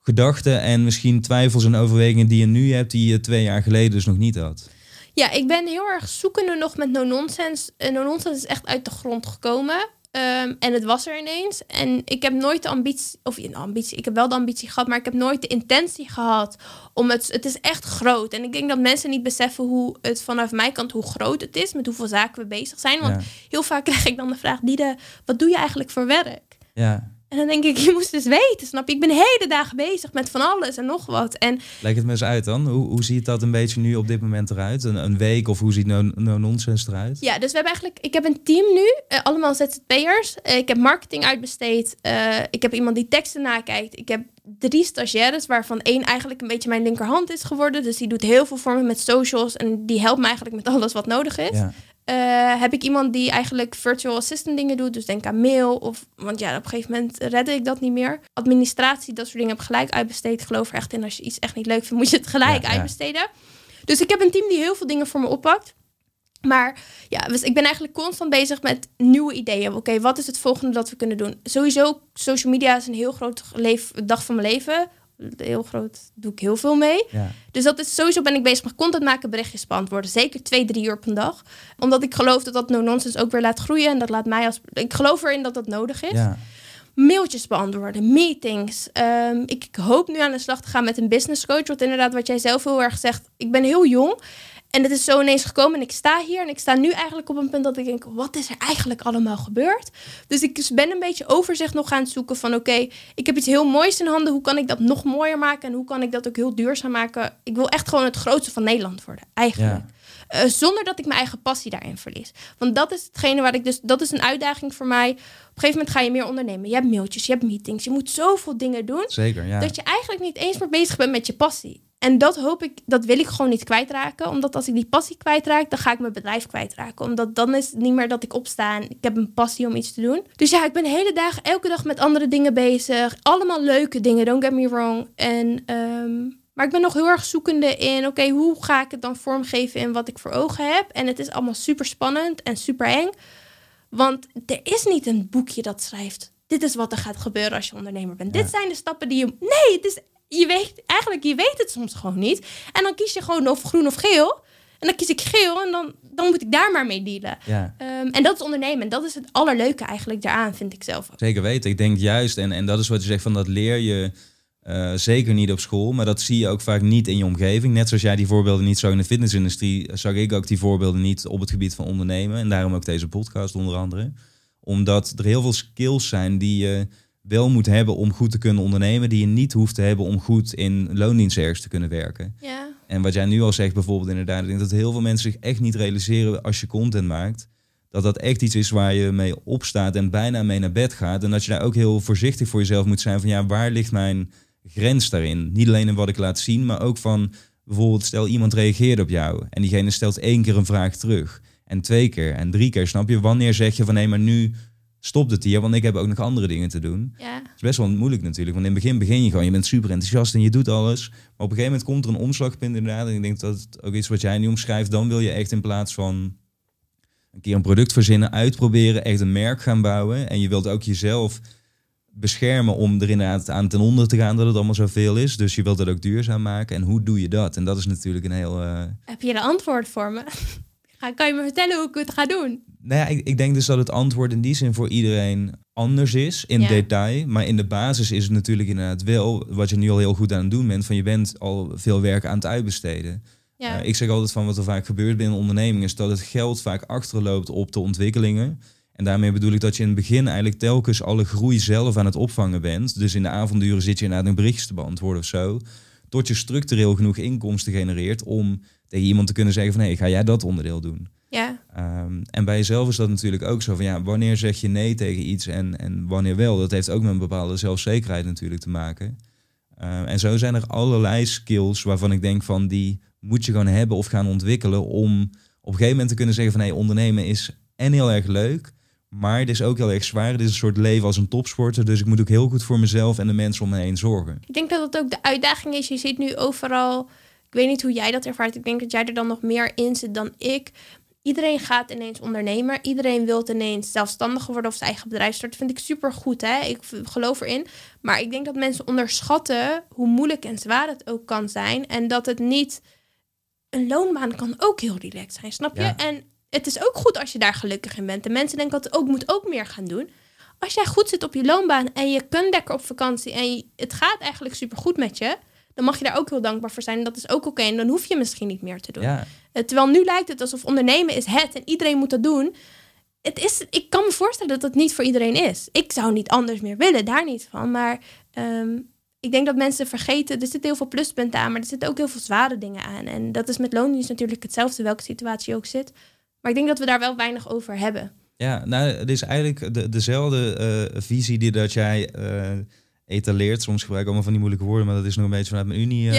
[SPEAKER 2] gedachten en misschien twijfels en overwegingen die je nu hebt, die je twee jaar geleden dus nog niet had?
[SPEAKER 1] Ja, ik ben heel erg zoekende nog met No Nonsense. Eh, no Nonsense is echt uit de grond gekomen. Ehm, en het was er ineens. En ik heb nooit de ambitie, of de ambitie, ik heb wel de ambitie gehad, maar ik heb nooit de intentie gehad om het. Het is echt groot. En ik denk dat mensen niet beseffen hoe het vanaf mijn kant, hoe groot het is, met hoeveel zaken we bezig zijn. Want
[SPEAKER 2] Ja.
[SPEAKER 1] heel vaak krijg ik dan de vraag: Diede, wat doe je eigenlijk voor werk?
[SPEAKER 2] Ja.
[SPEAKER 1] En dan denk ik, je moest dus weten, snap je? Ik ben hele dagen bezig met van alles en nog wat. En
[SPEAKER 2] Leg het me eens uit dan. Hoe, hoe ziet dat een beetje nu op dit moment eruit? Een, een week of hoe ziet no, no nonsense eruit?
[SPEAKER 1] Ja, dus we hebben eigenlijk, ik heb een team nu, eh, allemaal ZZP'ers. Eh, ik heb marketing uitbesteed. Eh, ik heb iemand die teksten nakijkt. Ik heb drie stagiaires, waarvan één eigenlijk een beetje mijn linkerhand is geworden. Dus die doet heel veel voor me met socials en die helpt me eigenlijk met alles wat nodig is.
[SPEAKER 2] Ja.
[SPEAKER 1] Eh, heb ik iemand die eigenlijk virtual assistant dingen doet, dus denk aan mail of, want ja, op een gegeven moment redde ik dat niet meer. Administratie, dat soort dingen heb ik gelijk uitbesteed. Ik geloof er echt in, als je iets echt niet leuk vindt, moet je het gelijk
[SPEAKER 2] Ja, ja.
[SPEAKER 1] uitbesteden. Dus ik heb een team die heel veel dingen voor me oppakt. Maar ja, dus ik ben eigenlijk constant bezig met nieuwe ideeën. Oké, wat is het volgende dat we kunnen doen? Sowieso, social media is een heel groot leef, dag van mijn leven. Heel groot, doe ik heel veel mee.
[SPEAKER 2] Ja.
[SPEAKER 1] Dus dat is sowieso ben ik bezig met content maken, berichtjes beantwoorden. Zeker twee, drie uur per dag. Omdat ik geloof dat dat no nonsense ook weer laat groeien. En dat laat mij als. Ik geloof erin dat dat nodig is.
[SPEAKER 2] Ja.
[SPEAKER 1] Mailtjes beantwoorden, meetings. Ehm, ik, ik hoop nu aan de slag te gaan met een business coach. Want inderdaad, wat jij zelf heel erg zegt. Ik ben heel jong. En het is zo ineens gekomen. En ik sta hier. En ik sta nu eigenlijk op een punt dat ik denk: wat is er eigenlijk allemaal gebeurd? Dus ik ben een beetje overzicht nog aan het zoeken van: oké, ik heb iets heel moois in handen. Hoe kan ik dat nog mooier maken? En hoe kan ik dat ook heel duurzaam maken? Ik wil echt gewoon het grootste van Nederland worden, eigenlijk.
[SPEAKER 2] Ja.
[SPEAKER 1] Eh, zonder dat ik mijn eigen passie daarin verlies. Want dat is hetgene waar ik dus. Dat is een uitdaging voor mij. Op een gegeven moment ga je meer ondernemen. Je hebt mailtjes, je hebt meetings. Je moet zoveel dingen doen.
[SPEAKER 2] Zeker, ja.
[SPEAKER 1] Dat je eigenlijk niet eens meer bezig bent met je passie. En dat hoop ik, dat wil ik gewoon niet kwijtraken. Omdat als ik die passie kwijtraak, dan ga ik mijn bedrijf kwijtraken. Omdat dan is het niet meer dat ik opsta en ik heb een passie om iets te doen. Dus ja, ik ben hele dagen, elke dag met andere dingen bezig. Allemaal leuke dingen, don't get me wrong. En, ehm, maar ik ben nog heel erg zoekende in, oké, hoe ga ik het dan vormgeven in wat ik voor ogen heb? En het is allemaal super spannend en super eng. Want er is niet een boekje dat schrijft. Dit is wat er gaat gebeuren als je ondernemer bent.
[SPEAKER 2] Ja.
[SPEAKER 1] Dit zijn de stappen die je. Nee, het is. Je weet eigenlijk, je weet het soms gewoon niet. En dan kies je gewoon of groen of geel. En dan kies ik geel en dan, dan moet ik daar maar mee dealen.
[SPEAKER 2] ja.
[SPEAKER 1] Ehm, en dat is ondernemen. En dat is het allerleuke eigenlijk daaraan, vind ik zelf ook.
[SPEAKER 2] Zeker weten. Ik denk juist, en, en dat is wat je zegt, van dat leer je eh, zeker niet op school, maar dat zie je ook vaak niet in je omgeving. Net zoals jij die voorbeelden niet zo in de fitnessindustrie, zag ik ook die voorbeelden niet op het gebied van ondernemen. En daarom ook deze podcast onder andere. Omdat er heel veel skills zijn die je wel moet hebben om goed te kunnen ondernemen, die je niet hoeft te hebben om goed in loondienst ergens te kunnen werken.
[SPEAKER 1] Ja.
[SPEAKER 2] En wat jij nu al zegt bijvoorbeeld inderdaad, ik denk dat heel veel mensen zich echt niet realiseren als je content maakt, dat dat echt iets is waar je mee opstaat en bijna mee naar bed gaat. En dat je daar ook heel voorzichtig voor jezelf moet zijn van ja, waar ligt mijn grens daarin? Niet alleen in wat ik laat zien, maar ook van bijvoorbeeld stel iemand reageert op jou en diegene stelt één keer een vraag terug en twee keer en drie keer, snap je? Wanneer zeg je van nee, maar nu stopt het hier, want ik heb ook nog andere dingen te doen.
[SPEAKER 1] Ja.
[SPEAKER 2] Het is best wel moeilijk natuurlijk, want in het begin begin je gewoon, je bent super enthousiast en je doet alles. Maar op een gegeven moment komt er een omslagpunt inderdaad. En ik denk dat het ook iets wat jij nu omschrijft, dan wil je echt in plaats van een keer een product verzinnen, uitproberen, echt een merk gaan bouwen. En je wilt ook jezelf beschermen om er inderdaad aan ten onder te gaan dat het allemaal zoveel is. Dus je wilt dat ook duurzaam maken. En hoe doe je dat? En dat is natuurlijk een heel... eh,
[SPEAKER 1] Heb je een antwoord voor me? Kan je me vertellen hoe ik het ga doen?
[SPEAKER 2] Nou ja, ik, ik denk dus dat het antwoord in die zin voor iedereen anders is in
[SPEAKER 1] Ja.
[SPEAKER 2] detail. Maar in de basis is het natuurlijk inderdaad wel wat je nu al heel goed aan het doen bent. Van je bent al veel werk aan het uitbesteden.
[SPEAKER 1] Ja.
[SPEAKER 2] Eh, ik zeg altijd van wat er vaak gebeurt binnen ondernemingen is dat het geld vaak achterloopt op de ontwikkelingen. En daarmee bedoel ik dat je in het begin eigenlijk telkens alle groei zelf aan het opvangen bent. Dus in de avonduren zit je inderdaad nog berichtjes te beantwoorden of zo. tot je structureel genoeg inkomsten genereert om tegen iemand te kunnen zeggen van hé, hey, ga jij dat onderdeel doen?
[SPEAKER 1] Ja.
[SPEAKER 2] Ehm, en bij jezelf is dat natuurlijk ook zo van ja, wanneer zeg je nee tegen iets en, en wanneer wel? Dat heeft ook met een bepaalde zelfzekerheid natuurlijk te maken. Ehm, en zo zijn er allerlei skills waarvan ik denk van die moet je gewoon hebben of gaan ontwikkelen om op een gegeven moment te kunnen zeggen van hé, hey, ondernemen is en heel erg leuk, maar het is ook heel erg zwaar. Het is een soort leven als een topsporter, dus ik moet ook heel goed voor mezelf en de mensen om me heen zorgen.
[SPEAKER 1] Ik denk dat het ook de uitdaging is. Je ziet nu overal, ik weet niet hoe jij dat ervaart, ik denk dat jij er dan nog meer in zit dan ik. Iedereen gaat ineens ondernemer. Iedereen wil ineens zelfstandig worden of zijn eigen bedrijf starten. vind ik super goed. Hè? Ik geloof erin. Maar ik denk dat mensen onderschatten hoe moeilijk en zwaar het ook kan zijn. En dat het niet. Een loonbaan kan ook heel relaxed zijn, snap je? En het is ook goed als je daar gelukkig in bent. En mensen denken dat ook moet ook meer gaan doen. Als jij goed zit op je loonbaan en je kunt lekker op vakantie en het gaat eigenlijk super goed met je dan mag je daar ook heel dankbaar voor zijn. En dat is ook oké. En dan hoef je misschien niet meer te doen. Ja. Eh, terwijl nu lijkt het alsof ondernemen is het en iedereen moet dat doen. Het is, ik kan me voorstellen dat dat niet voor iedereen is. Ik zou niet anders meer willen, daar niet van. Maar ehm, ik denk dat mensen vergeten, er zitten heel veel pluspunten aan, maar er zitten ook heel veel zware dingen aan. En dat is met loondienst natuurlijk hetzelfde, welke situatie je ook zit. Maar ik denk dat we daar wel weinig over hebben.
[SPEAKER 2] Ja, nou, het is eigenlijk de, dezelfde uh, visie die dat jij uh, etaleert. Soms gebruik ik allemaal van die moeilijke woorden, maar dat is nog een beetje vanuit mijn unie uh,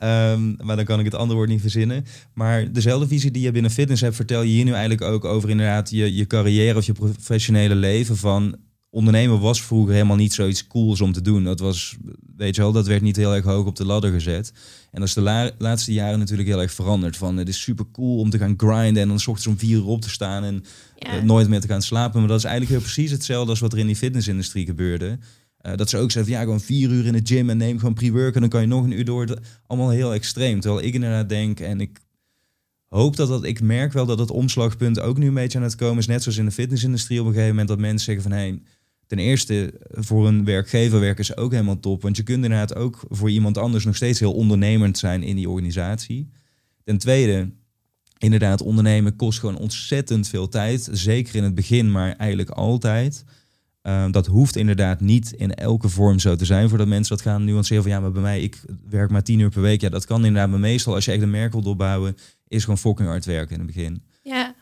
[SPEAKER 2] ja. um, maar dan kan ik het andere woord niet verzinnen. Maar dezelfde visie die je binnen fitness hebt, vertel je hier nu eigenlijk ook over inderdaad je, je carrière of je professionele leven. Van ondernemen was vroeger helemaal niet zoiets cools om te doen. Dat was, weet je wel, dat werd niet heel erg hoog op de ladder gezet. En dat is de laatste jaren natuurlijk heel erg veranderd. Van het is super cool om te gaan grinden en dan s ochtends om vier uur op te staan en eh, nooit meer te gaan slapen. Maar dat is eigenlijk heel precies hetzelfde als wat er in die fitnessindustrie gebeurde. Uh, dat ze ook zeggen, ja, gewoon vier uur in de gym en neem gewoon pre-work en dan kan je nog een uur door. Allemaal heel extreem. Terwijl ik inderdaad denk, en ik hoop dat dat, ik merk wel dat het omslagpunt ook nu een beetje aan het komen is. Net zoals in de fitnessindustrie op een gegeven moment dat mensen zeggen van, hé, ten eerste voor een werkgever werken is ook helemaal top. Want je kunt inderdaad ook voor iemand anders nog steeds heel ondernemend zijn in die organisatie. Ten tweede, inderdaad, ondernemen kost gewoon ontzettend veel tijd. Zeker in het begin, maar eigenlijk altijd. Ehm, dat hoeft inderdaad niet in elke vorm zo te zijn. Voordat mensen dat gaan nuanceren van ja, maar bij mij, ik werk maar tien uur per week. Ja, dat kan inderdaad. Maar meestal als je echt een merk wilt opbouwen, is gewoon fucking hard werken in het begin.
[SPEAKER 1] Ja.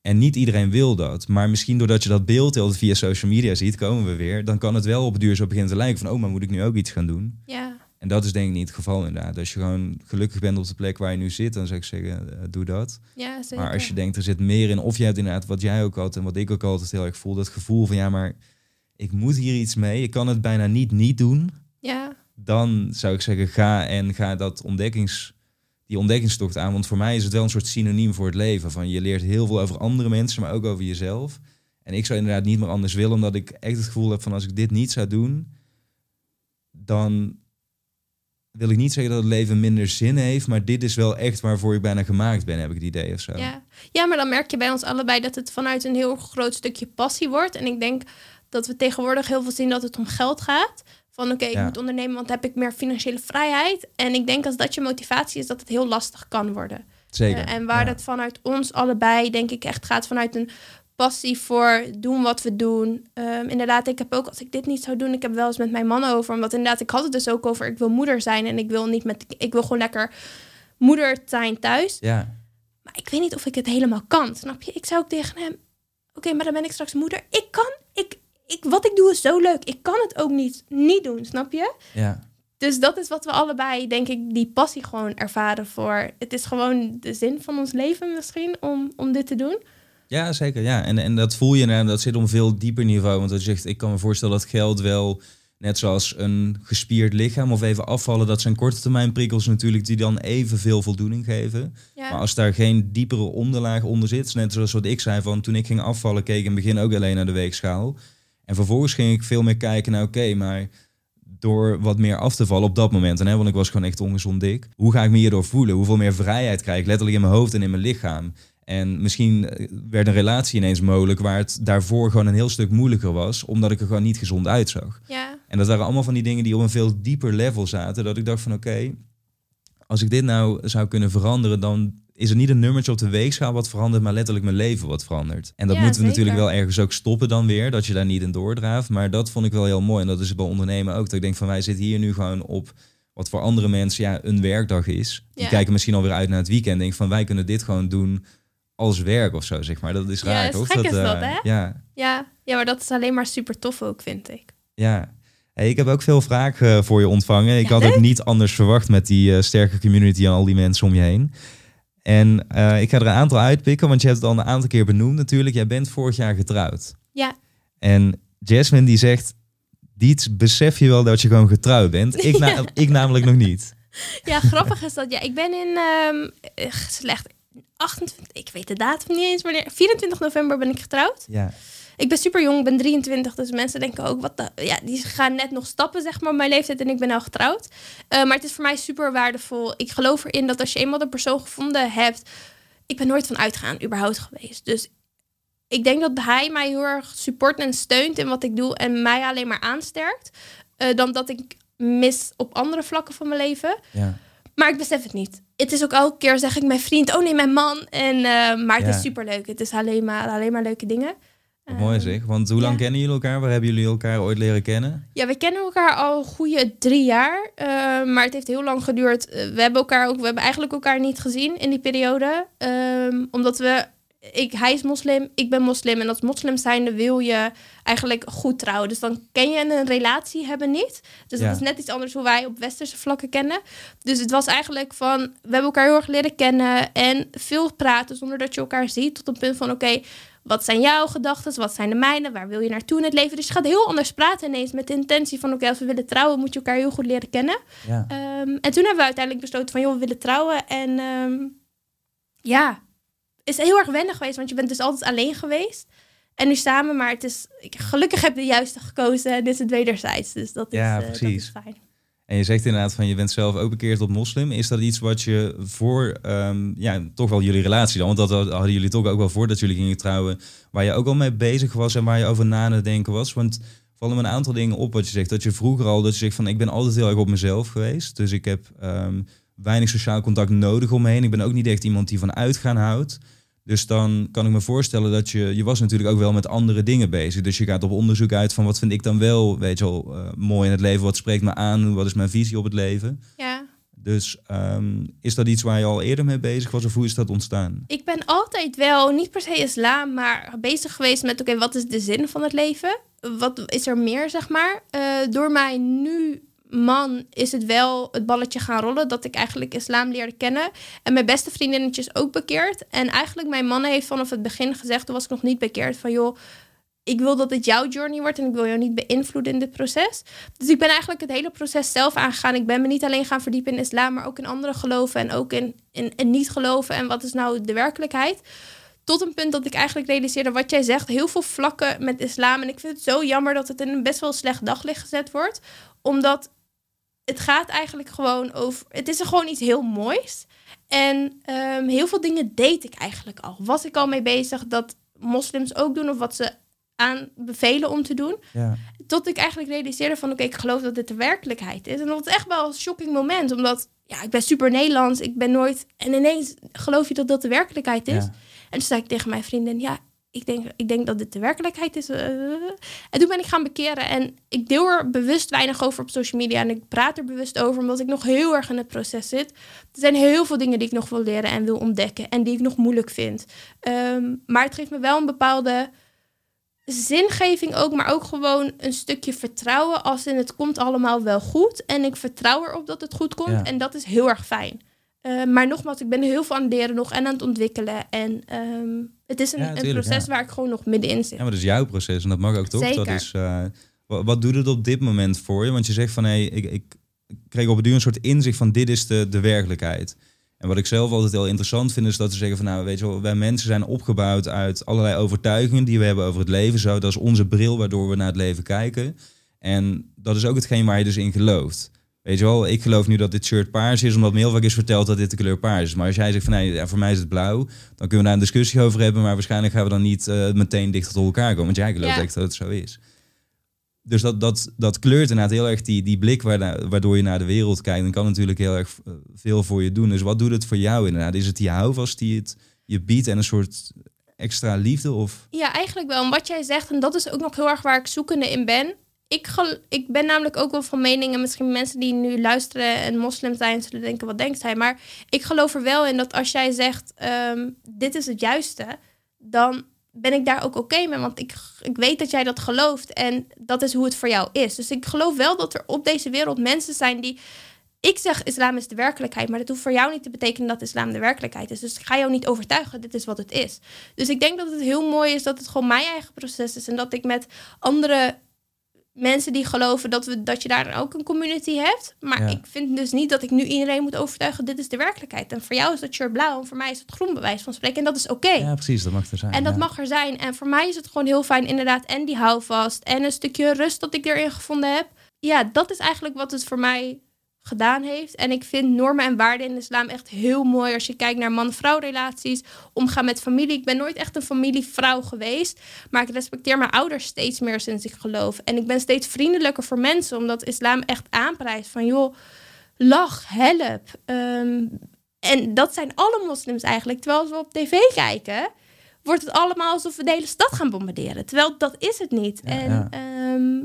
[SPEAKER 2] En niet iedereen wil dat. Maar misschien doordat je dat beeld heel via social media ziet, komen we weer. Dan kan het wel op het duur zo beginnen te lijken van oh, maar moet ik nu ook iets gaan doen?
[SPEAKER 1] Ja.
[SPEAKER 2] En dat is denk ik niet het geval inderdaad. Als je gewoon gelukkig bent op de plek waar je nu zit, dan zou ik zeggen, uh, doe dat.
[SPEAKER 1] Ja, zeker.
[SPEAKER 2] Maar als je denkt, er zit meer in, of je hebt inderdaad wat jij ook had en wat ik ook altijd heel erg voel, dat gevoel van ja, maar ik moet hier iets mee, ik kan het bijna niet niet doen.
[SPEAKER 1] Ja.
[SPEAKER 2] Dan zou ik zeggen, ga en ga dat ontdekkings, die ontdekkingstocht aan. Want voor mij is het wel een soort synoniem voor het leven. Van je leert heel veel over andere mensen, maar ook over jezelf. En ik zou inderdaad niet meer anders willen, omdat ik echt het gevoel heb van als ik dit niet zou doen, dan wil ik niet zeggen dat het leven minder zin heeft, maar dit is wel echt waarvoor ik bijna gemaakt ben, heb ik het idee of zo.
[SPEAKER 1] Ja. ja, maar dan merk je bij ons allebei dat het vanuit een heel groot stukje passie wordt. En ik denk dat we tegenwoordig heel veel zien dat het om geld gaat. Van oké, ik moet ondernemen, want heb ik meer financiële vrijheid. En ik denk als dat je motivatie is, dat het heel lastig kan worden.
[SPEAKER 2] Zeker.
[SPEAKER 1] Uh, en waar dat vanuit ons allebei, denk ik, echt gaat vanuit een passie voor doen wat we doen. Um, inderdaad, ik heb ook, als ik dit niet zou doen, ik heb wel eens met mijn man over. Omdat inderdaad, ik had het dus ook over, ik wil moeder zijn en ik wil niet met, ik wil gewoon lekker moeder zijn thuis.
[SPEAKER 2] Ja.
[SPEAKER 1] Maar ik weet niet of ik het helemaal kan, snap je? Ik zou ook tegen hem, oké, maar dan ben ik straks moeder. Ik kan, ik, ik, wat ik doe is zo leuk. Ik kan het ook niet, niet doen, snap je?
[SPEAKER 2] Ja.
[SPEAKER 1] Dus dat is wat we allebei, denk ik, die passie gewoon ervaren voor. Het is gewoon de zin van ons leven misschien om, om dit te doen.
[SPEAKER 2] Ja, zeker. Ja. En, en dat voel je, en dat zit op een veel dieper niveau. Want je zegt, ik kan me voorstellen dat geld wel, net zoals een gespierd lichaam of even afvallen, dat zijn korte termijn prikkels natuurlijk die dan evenveel voldoening geven.
[SPEAKER 1] Ja.
[SPEAKER 2] Maar als daar geen diepere onderlaag onder zit, net zoals wat ik zei van toen ik ging afvallen, keek ik in het begin ook alleen naar de weegschaal. En vervolgens ging ik veel meer kijken naar, oké, maar door wat meer af te vallen op dat moment. En, hè, want ik was gewoon echt ongezond dik. Hoe ga ik me hierdoor voelen? Hoeveel meer vrijheid krijg ik letterlijk in mijn hoofd en in mijn lichaam? En misschien eh, werd een relatie ineens mogelijk waar het daarvoor gewoon een heel stuk moeilijker was, omdat ik er gewoon niet gezond uitzag.
[SPEAKER 1] Ja.
[SPEAKER 2] En dat waren allemaal van die dingen die op een veel dieper level zaten, dat ik dacht van oké, als ik dit nou zou kunnen veranderen, dan is er niet een nummertje op de weegschaal wat verandert, maar letterlijk mijn leven wat verandert. En dat
[SPEAKER 1] Ja,
[SPEAKER 2] moeten we
[SPEAKER 1] zeker.
[SPEAKER 2] natuurlijk wel ergens ook stoppen dan weer, dat je daar niet in doordraaft. Maar dat vond ik wel heel mooi. En dat is bij ondernemen ook. Dat ik denk van wij zitten hier nu gewoon op wat voor andere mensen ja, een werkdag is. Die
[SPEAKER 1] Ja.
[SPEAKER 2] kijken misschien alweer uit naar het weekend. Denk van wij kunnen dit gewoon doen als werk of zo, zeg maar. Dat is
[SPEAKER 1] Ja,
[SPEAKER 2] raar,
[SPEAKER 1] is
[SPEAKER 2] toch?
[SPEAKER 1] gek is dat,
[SPEAKER 2] eh,
[SPEAKER 1] hè?
[SPEAKER 2] Ja,
[SPEAKER 1] Ja, ja, maar dat is alleen maar super tof ook, vind ik.
[SPEAKER 2] ja. Hey, ik heb ook veel vragen eh, voor je ontvangen. Ik
[SPEAKER 1] Ja,
[SPEAKER 2] had ook
[SPEAKER 1] leuk.
[SPEAKER 2] niet anders verwacht met die eh, sterke community en al die mensen om je heen. En eh, ik ga er een aantal uitpikken, want je hebt het al een aantal keer benoemd natuurlijk. Jij bent vorig jaar getrouwd.
[SPEAKER 1] Ja.
[SPEAKER 2] En Jasmine die zegt, Diets, besef je wel dat je gewoon getrouwd bent? Ik, na- ik namelijk nog niet.
[SPEAKER 1] Ja, grappig is dat. Ja, ik ben in ehm, eh, slecht 28, ik weet de datum niet eens wanneer. 24 november ben ik getrouwd.
[SPEAKER 2] Ja,
[SPEAKER 1] Ik ben super jong, ik ben 23, dus mensen denken ook, wat de, ja, die gaan net nog stappen, zeg maar, op mijn leeftijd en ik ben al getrouwd. Eh, maar het is voor mij super waardevol. Ik geloof erin dat als je eenmaal de persoon gevonden hebt, ik ben nooit van uitgaan, überhaupt geweest. Dus ik denk dat hij mij heel erg support en steunt in wat ik doe en mij alleen maar aansterkt, eh, dan dat ik mis op andere vlakken van mijn leven.
[SPEAKER 2] ja.
[SPEAKER 1] Maar ik besef het niet. Het is ook elke keer zeg ik mijn vriend, oh nee, mijn man. En, eh, maar het
[SPEAKER 2] Ja.
[SPEAKER 1] is super leuk. Het is alleen maar, alleen maar leuke dingen.
[SPEAKER 2] Wat mooi
[SPEAKER 1] Ehm,
[SPEAKER 2] zeg. Want hoe lang
[SPEAKER 1] ja.
[SPEAKER 2] kennen jullie elkaar? Waar hebben jullie elkaar ooit leren kennen?
[SPEAKER 1] Ja, we kennen elkaar al goede drie jaar. eh, maar het heeft heel lang geduurd. Eh, we hebben elkaar ook, we hebben eigenlijk elkaar niet gezien in die periode. Ehm, omdat we, ik, hij is moslim, ik ben moslim. En als moslim zijnde wil je eigenlijk goed trouwen. Dus dan ken je een relatie hebben niet. Dus
[SPEAKER 2] Ja.
[SPEAKER 1] dat is net iets anders hoe wij op westerse vlakken kennen. Dus het was eigenlijk van, we hebben elkaar heel erg leren kennen. En veel praten zonder dat je elkaar ziet. Tot een punt van, oké, wat zijn jouw gedachten? Wat zijn de mijne? Waar wil je naartoe in het leven? Dus je gaat heel anders praten ineens met de intentie van... oké, als we willen trouwen, moet je elkaar heel goed leren kennen.
[SPEAKER 2] Ja.
[SPEAKER 1] Ehm, en toen hebben we uiteindelijk besloten van... joh, we willen trouwen. En ehm, ja, is heel erg wennig geweest... want je bent dus altijd alleen geweest. En nu samen, maar het is... Ik, gelukkig heb je de juiste gekozen en is het wederzijds. Dus dat is,
[SPEAKER 2] Ja,
[SPEAKER 1] eh, dat is fijn.
[SPEAKER 2] En je zegt inderdaad van je bent zelf ook bekeerd tot moslim. Is dat iets wat je voor, ehm, ja, toch wel jullie relatie dan, want dat hadden jullie toch ook wel voordat jullie gingen trouwen, waar je ook al mee bezig was en waar je over na te denken was? Want vallen me een aantal dingen op wat je zegt. Dat je vroeger al, dat je zegt van ik ben altijd heel erg op mezelf geweest. Dus ik heb ehm, weinig sociaal contact nodig om heen. Ik ben ook niet echt iemand die van uitgaan houdt. Dus dan kan ik me voorstellen dat je, je was natuurlijk ook wel met andere dingen bezig. Dus je gaat op onderzoek uit van wat vind ik dan wel, weet je wel, eh, mooi in het leven. Wat spreekt me aan? Wat is mijn visie op het leven?
[SPEAKER 1] Ja.
[SPEAKER 2] Dus ehm, is dat iets waar je al eerder mee bezig was of hoe is dat ontstaan?
[SPEAKER 1] Ik ben altijd wel, niet per se islam, maar bezig geweest met... oké, wat is de zin van het leven? Wat is er meer, zeg maar? Eh, door mijn nu man is het wel het balletje gaan rollen... dat ik eigenlijk islam leerde kennen. En mijn beste vriendinnetjes ook bekeerd. En eigenlijk mijn man heeft vanaf het begin gezegd... toen was ik nog niet bekeerd, van joh... Ik wil dat het jouw journey wordt en ik wil jou niet beïnvloeden in dit proces. Dus ik ben eigenlijk het hele proces zelf aangegaan. Ik ben me niet alleen gaan verdiepen in islam, maar ook in andere geloven en ook in, in, in niet geloven. En wat is nou de werkelijkheid? Tot een punt dat ik eigenlijk realiseerde wat jij zegt. Heel veel vlakken met islam. En ik vind het zo jammer dat het in een best wel slecht daglicht gezet wordt. Omdat het gaat eigenlijk gewoon over... Het is er gewoon iets heel moois. En ehm, heel veel dingen deed ik eigenlijk al. Was ik al mee bezig dat moslims ook doen... of wat ze aanbevelen om te doen.
[SPEAKER 2] Ja.
[SPEAKER 1] Tot ik eigenlijk realiseerde van... oké, ik geloof dat dit de werkelijkheid is. En dat was echt wel een shocking moment. Omdat, ja, ik ben super Nederlands. Ik ben nooit... En ineens geloof je dat dat de werkelijkheid is.
[SPEAKER 2] Ja.
[SPEAKER 1] En toen zei ik tegen mijn vriendin, ja, ik denk, ik denk dat dit de werkelijkheid is. eh. En toen ben ik gaan bekeren. En ik deel er bewust weinig over op social media. En ik praat er bewust over, omdat ik nog heel erg in het proces zit. Er zijn heel veel dingen die ik nog wil leren en wil ontdekken. En die ik nog moeilijk vind. Ehm, maar het geeft me wel een bepaalde zingeving ook. Maar ook gewoon een stukje vertrouwen. Als in het komt allemaal wel goed. En ik vertrouw erop dat het goed komt.
[SPEAKER 2] Ja.
[SPEAKER 1] En dat is heel erg fijn. Eh, maar nogmaals, ik ben heel veel aan het leren nog en aan het ontwikkelen. En ehm, het is een,
[SPEAKER 2] Ja,
[SPEAKER 1] een proces
[SPEAKER 2] ja.
[SPEAKER 1] waar ik gewoon nog middenin zit.
[SPEAKER 2] Ja, maar dat is jouw proces en dat mag ook toch? Dat
[SPEAKER 1] Zeker.
[SPEAKER 2] is, eh, wat, wat doet het op dit moment voor je? Want je zegt van hé, ik, ik kreeg op het duur een soort inzicht van dit is de, de werkelijkheid. En wat ik zelf altijd heel interessant vind, is dat ze zeggen van nou, weet je wel, wij mensen zijn opgebouwd uit allerlei overtuigingen die we hebben over het leven. Zo, dat is onze bril waardoor we naar het leven kijken. En dat is ook hetgeen waar je dus in gelooft. Weet je wel, ik geloof nu dat dit shirt paars is, omdat me heel vaak is verteld dat dit de kleur paars is. Maar als jij zegt van nee, ja, voor mij is het blauw, dan kunnen we daar een discussie over hebben. Maar waarschijnlijk gaan we dan niet eh, meteen dichter tot elkaar komen. Want jij gelooft
[SPEAKER 1] Ja.
[SPEAKER 2] echt dat het zo is. Dus dat, dat, dat kleurt inderdaad heel erg die, die blik waarna- waardoor je naar de wereld kijkt. En kan natuurlijk heel erg eh, veel voor je doen. Dus wat doet het voor jou inderdaad? Is het die houvast die het je biedt en een soort extra liefde? Of?
[SPEAKER 1] Ja, eigenlijk wel. En wat jij zegt, en dat is ook nog heel erg waar ik zoekende in ben. Ik, ik ben namelijk ook wel van mening, en misschien mensen die nu luisteren en moslim zijn, zullen denken, wat denkt hij? Maar ik geloof er wel in dat als jij zegt, ehm, dit is het juiste, dan ben ik daar ook oké mee. Want ik, ik weet dat jij dat gelooft en dat is hoe het voor jou is. Dus ik geloof wel dat er op deze wereld mensen zijn die... Ik zeg islam is de werkelijkheid, maar dat hoeft voor jou niet te betekenen dat islam de werkelijkheid is. Dus ik ga jou niet overtuigen, dit is wat het is. Dus ik denk dat het heel mooi is dat het gewoon mijn eigen proces is. En dat ik met andere mensen die geloven dat, we, dat je daar ook een community hebt. Maar
[SPEAKER 2] Ja.
[SPEAKER 1] ik vind dus niet dat ik nu iedereen moet overtuigen, dit is de werkelijkheid. En voor jou is dat shirt blauw en voor mij is het groen, bij wijze van spreken. En dat is oké.
[SPEAKER 2] Ja, precies, dat mag er zijn.
[SPEAKER 1] En dat
[SPEAKER 2] ja.
[SPEAKER 1] mag er zijn. En voor mij is het gewoon heel fijn, inderdaad. En die houvast. En een stukje rust dat ik erin gevonden heb. Ja, dat is eigenlijk wat het voor mij gedaan heeft. En ik vind normen en waarden in de islam echt heel mooi. Als je kijkt naar man-vrouw relaties, omgaan met familie. Ik ben nooit echt een familievrouw geweest. Maar ik respecteer mijn ouders steeds meer sinds ik geloof. En ik ben steeds vriendelijker voor mensen. Omdat islam echt aanprijst van joh, lach, help. Ehm, en dat zijn alle moslims eigenlijk. Terwijl als we op tv kijken, wordt het allemaal alsof we de hele stad gaan bombarderen. Terwijl dat is het niet.
[SPEAKER 2] Ja,
[SPEAKER 1] en
[SPEAKER 2] ja.
[SPEAKER 1] ehm,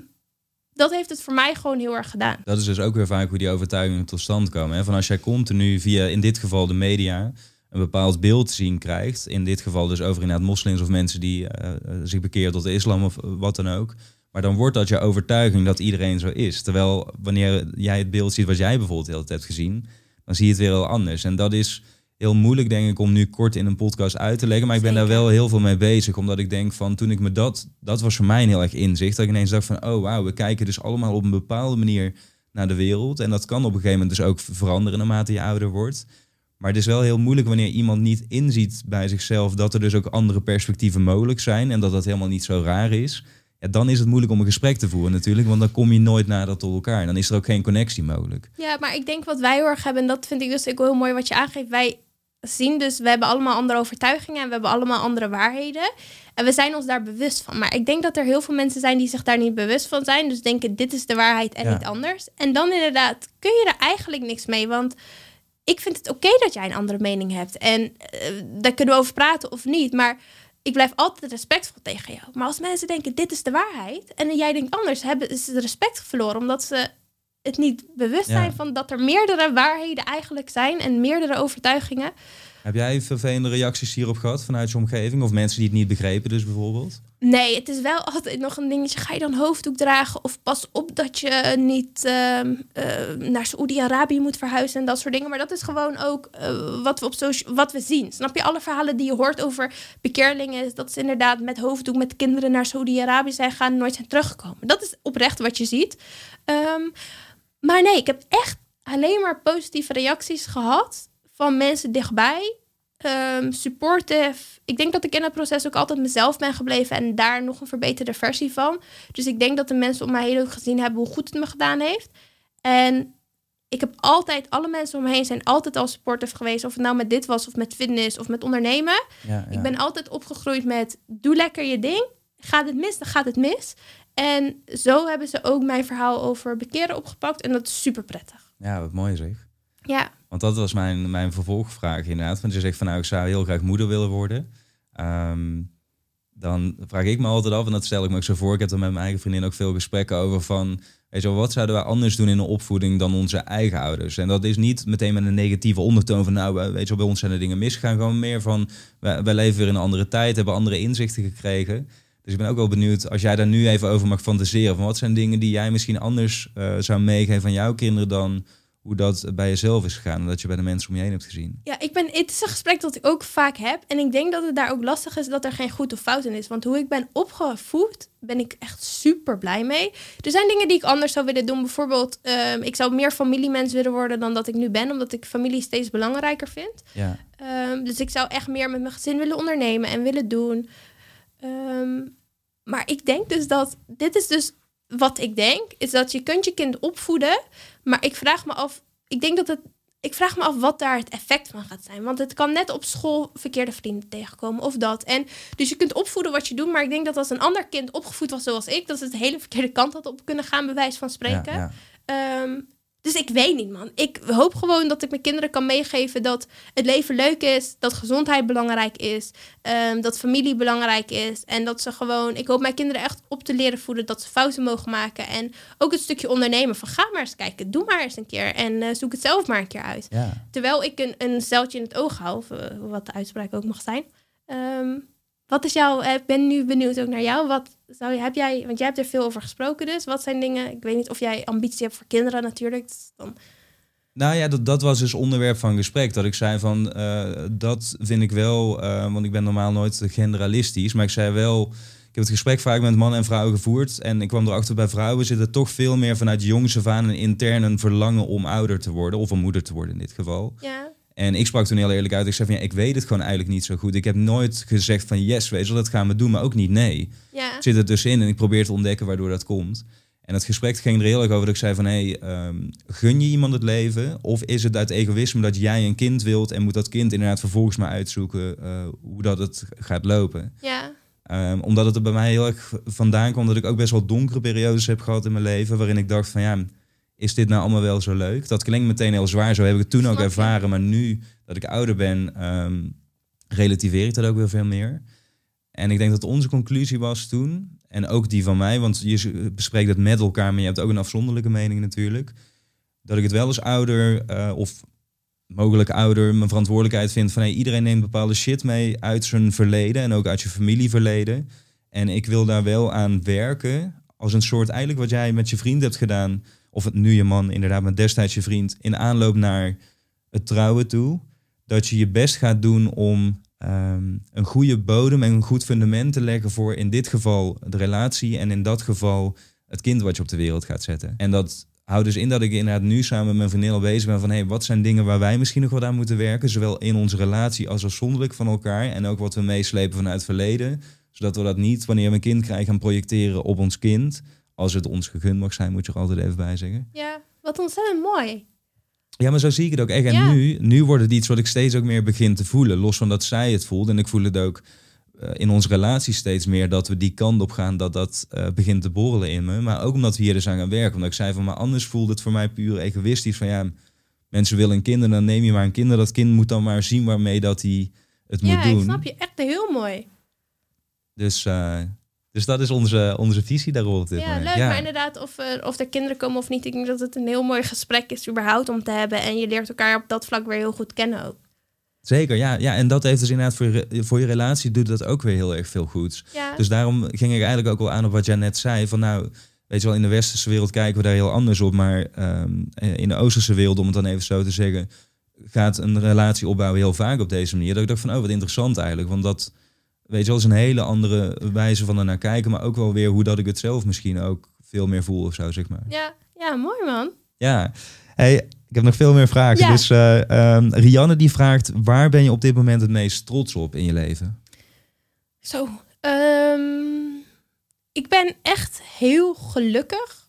[SPEAKER 1] dat heeft het voor mij gewoon heel erg gedaan.
[SPEAKER 2] Dat is dus ook weer vaak hoe die overtuigingen tot stand komen. Hè? Van als jij continu via, in dit geval de media, een bepaald beeld zien krijgt. In dit geval dus over inderdaad moslims of mensen die eh, eh, zich bekeren tot de islam of wat dan ook. Maar dan wordt dat je overtuiging dat iedereen zo is. Terwijl wanneer jij het beeld ziet wat jij bijvoorbeeld de hele tijd hebt gezien, dan zie je het weer heel anders. En dat is heel moeilijk, denk ik, om nu kort in een podcast uit te leggen. Maar ik ben daar wel heel veel mee bezig. Omdat ik denk van toen ik me dat, dat was voor mij een heel erg inzicht. Dat ik ineens dacht van, oh wauw, we kijken dus allemaal op een bepaalde manier naar de wereld. En dat kan op een gegeven moment dus ook veranderen naarmate je ouder wordt. Maar het is wel heel moeilijk wanneer iemand niet inziet bij zichzelf dat er dus ook andere perspectieven mogelijk zijn. En dat dat helemaal niet zo raar is. Ja, dan is het moeilijk om een gesprek te voeren natuurlijk. Want dan kom je nooit nader tot elkaar. En dan is er ook geen connectie mogelijk.
[SPEAKER 1] Ja, maar ik denk wat wij heel erg hebben, en dat vind ik dus ook heel mooi wat je aangeeft. Wij zien dus, we hebben allemaal andere overtuigingen en we hebben allemaal andere waarheden. En we zijn ons daar bewust van. Maar ik denk dat er heel veel mensen zijn die zich daar niet bewust van zijn. Dus denken, dit is de waarheid en
[SPEAKER 2] Ja.
[SPEAKER 1] niet anders. En dan inderdaad kun je er eigenlijk niks mee. Want ik vind het oké dat jij een andere mening hebt. En eh, daar kunnen we over praten of niet. Maar ik blijf altijd respectvol tegen jou. Maar als mensen denken, dit is de waarheid. En jij denkt anders, hebben ze het respect verloren. Omdat ze het niet bewust
[SPEAKER 2] Ja.
[SPEAKER 1] zijn van dat er meerdere waarheden eigenlijk zijn. En meerdere overtuigingen.
[SPEAKER 2] Heb jij vervelende reacties hierop gehad vanuit je omgeving? Of mensen die het niet begrepen dus bijvoorbeeld?
[SPEAKER 1] Nee, het is wel altijd nog een dingetje. Ga je dan hoofddoek dragen? Of pas op dat je niet ehm, eh, naar Saoedi-Arabië moet verhuizen en dat soort dingen. Maar dat is gewoon ook eh, wat, we op socia- wat we zien. Snap je? Alle verhalen die je hoort over bekeerlingen... is dat ze inderdaad met hoofddoek met kinderen naar Saoedi-Arabië zijn gegaan... en nooit zijn teruggekomen. Dat is oprecht wat je ziet. Ehm, maar nee, ik heb echt alleen maar positieve reacties gehad... van mensen dichtbij ehm, supportive. Ik denk dat ik in het proces ook altijd mezelf ben gebleven en daar nog een verbeterde versie van. Dus ik denk dat de mensen om mij heen ook gezien hebben hoe goed het me gedaan heeft. En ik heb altijd, alle mensen om me heen zijn altijd al supportive geweest. Of het nou met dit was, of met fitness, of met ondernemen.
[SPEAKER 2] Ja,
[SPEAKER 1] Ik ben altijd opgegroeid met doe lekker je ding. Gaat het mis, dan gaat het mis. En zo hebben ze ook mijn verhaal over bekeren opgepakt. En dat is super prettig.
[SPEAKER 2] ja, wat mooi zeg.
[SPEAKER 1] Ja,
[SPEAKER 2] Want dat was mijn, mijn vervolgvraag inderdaad. Want je zegt van nou, ik zou heel graag moeder willen worden. Ehm, dan vraag ik me altijd af, en dat stel ik me ook zo voor. Ik heb er met mijn eigen vriendin ook veel gesprekken over van... Weet je wel, wat zouden wij anders doen in de opvoeding dan onze eigen ouders? En dat is niet meteen met een negatieve ondertoon van... nou, weet je wel, bij ons zijn er dingen misgegaan. Gewoon meer van, wij, wij leven weer in een andere tijd, hebben andere inzichten gekregen. Dus ik ben ook wel benieuwd, als jij daar nu even over mag fantaseren... van wat zijn dingen die jij misschien anders eh, zou meegeven aan jouw kinderen... dan hoe dat bij jezelf is gegaan en dat je bij de mensen om je heen hebt gezien.
[SPEAKER 1] Ja, ik ben, het is een gesprek dat ik ook vaak heb. En ik denk dat het daar ook lastig is dat er geen goed of fout in is. Want hoe ik ben opgevoed, ben ik echt super blij mee. Er zijn dingen die ik anders zou willen doen. Bijvoorbeeld, ehm, ik zou meer familiemens willen worden dan dat ik nu ben. Omdat ik familie steeds belangrijker vind.
[SPEAKER 2] Ja,
[SPEAKER 1] Ehm, dus ik zou echt meer met mijn gezin willen ondernemen en willen doen. Ehm, maar ik denk dus dat, dit is dus wat ik denk, is dat je kunt je kind opvoeden. Maar ik vraag me af, ik denk dat het, ik vraag me af wat daar het effect van gaat zijn. Want het kan net op school verkeerde vrienden tegenkomen of dat. En dus je kunt opvoeden wat je doet, maar ik denk dat als een ander kind opgevoed was zoals ik, dat ze het de hele verkeerde kant had op kunnen gaan, bij wijze van spreken.
[SPEAKER 2] ja, ja.
[SPEAKER 1] Ehm, Dus ik weet niet, man. Ik hoop gewoon dat ik mijn kinderen kan meegeven dat het leven leuk is, dat gezondheid belangrijk is, ehm, dat familie belangrijk is. En dat ze gewoon, ik hoop mijn kinderen echt op te leren voeden dat ze fouten mogen maken. En ook het stukje ondernemen van ga maar eens kijken, doe maar eens een keer en eh, zoek het zelf maar een keer uit.
[SPEAKER 2] Ja.
[SPEAKER 1] Terwijl ik een, een zeiltje in het oog hou, of, eh, wat de uitspraak ook mag zijn. Ehm, wat is jouw, ik ben nu benieuwd ook naar jou. Wat zou je, heb jij, want jij hebt er veel over gesproken dus. Wat zijn dingen, ik weet niet of jij ambitie hebt voor kinderen natuurlijk. Dus dan...
[SPEAKER 2] Nou ja, dat, dat was dus onderwerp van gesprek. Dat ik zei van, eh, dat vind ik wel, eh, want ik ben normaal nooit generalistisch. Maar ik zei wel, ik heb het gesprek vaak met mannen en vrouwen gevoerd. En ik kwam erachter, bij vrouwen zit er toch veel meer vanuit jongs af aan een intern een verlangen om ouder te worden. Of om moeder te worden in dit geval.
[SPEAKER 1] Ja,
[SPEAKER 2] En ik sprak toen heel eerlijk uit. Ik zei van, ja, ik weet het gewoon eigenlijk niet zo goed. Ik heb nooit gezegd van, yes, weet je dat gaan we doen. Maar ook niet nee.
[SPEAKER 1] ja,
[SPEAKER 2] zit er tussenin en ik probeer te ontdekken waardoor dat komt. En het gesprek ging er heel erg over dat ik zei van... hé, ehm, gun je iemand het leven? Of is het uit egoïsme dat jij een kind wilt... en moet dat kind inderdaad vervolgens maar uitzoeken eh, hoe dat het gaat lopen?
[SPEAKER 1] ja,
[SPEAKER 2] Ehm, omdat het er bij mij heel erg vandaan kwam... dat ik ook best wel donkere periodes heb gehad in mijn leven... waarin ik dacht van ja, is dit nou allemaal wel zo leuk? Dat klinkt meteen heel zwaar, zo heb ik het toen ook ervaren. Maar nu dat ik ouder ben, ehm, relativeer ik dat ook weer veel meer. En ik denk dat onze conclusie was toen, en ook die van mij, want je bespreekt het met elkaar, maar je hebt ook een afzonderlijke mening natuurlijk, dat ik het wel als ouder eh, of mogelijk ouder mijn verantwoordelijkheid vind van hey, iedereen neemt bepaalde shit mee uit zijn verleden en ook uit je familieverleden. En ik wil daar wel aan werken als een soort eigenlijk wat jij met je vriend hebt gedaan, of het nu je man inderdaad, maar destijds je vriend, in aanloop naar het trouwen toe, dat je je best gaat doen om ehm, een goede bodem en een goed fundament te leggen voor in dit geval de relatie en in dat geval het kind wat je op de wereld gaat zetten. En dat houdt dus in dat ik inderdaad nu samen met mijn vriendin al bezig ben van hey, wat zijn dingen waar wij misschien nog wat aan moeten werken, zowel in onze relatie als afzonderlijk van elkaar en ook wat we meeslepen vanuit het verleden, zodat we dat niet wanneer we een kind krijgen gaan projecteren op ons kind. Als het ons gegund mag zijn, moet je er altijd even bij zeggen.
[SPEAKER 1] ja. Wat ontzettend mooi.
[SPEAKER 2] Ja, maar zo zie ik het ook echt. En
[SPEAKER 1] Ja.
[SPEAKER 2] nu, nu wordt het iets wat ik steeds ook meer begin te voelen. Los van dat zij het voelt. En ik voel het ook eh, in onze relatie steeds meer dat we die kant op gaan. Dat dat eh, begint te borrelen in me. Maar ook omdat we hier dus aan gaan werken. Omdat ik zei van, maar anders voelt het voor mij puur egoïstisch. Van ja, mensen willen een kind en dan neem je maar een kind. En dat kind moet dan maar zien waarmee dat hij het
[SPEAKER 1] Ja,
[SPEAKER 2] moet doen.
[SPEAKER 1] ik snap je. Echt heel mooi.
[SPEAKER 2] Dus, eh, dus dat is onze, onze visie daarop op dit
[SPEAKER 1] Ja,
[SPEAKER 2] moment.
[SPEAKER 1] leuk. Maar inderdaad, of er, of er kinderen komen of niet. Ik denk dat het een heel mooi gesprek is überhaupt om te hebben. En je leert elkaar op dat vlak weer heel goed kennen ook.
[SPEAKER 2] Zeker, ja, ja. En dat heeft dus inderdaad voor je, voor je relatie doet dat ook weer heel erg veel goeds.
[SPEAKER 1] Ja,
[SPEAKER 2] Dus daarom ging ik eigenlijk ook wel aan op wat jij net zei. Van nou, weet je wel, in de westerse wereld kijken we daar heel anders op. Maar ehm, in de oosterse wereld, om het dan even zo te zeggen, gaat een relatie opbouwen heel vaak op deze manier. Dat ik dacht van, oh, wat interessant eigenlijk. Want dat, weet je wel, is een hele andere wijze van er naar kijken. Maar ook wel weer hoe dat ik het zelf misschien ook veel meer voel of zo, zeg maar.
[SPEAKER 1] ja, ja, mooi man.
[SPEAKER 2] Ja. Hey, ik heb nog veel meer vragen.
[SPEAKER 1] Ja.
[SPEAKER 2] Dus eh, ehm, Rianne die vraagt, waar ben je op dit moment het meest trots op in je leven?
[SPEAKER 1] Zo. ehm, ik ben echt heel gelukkig.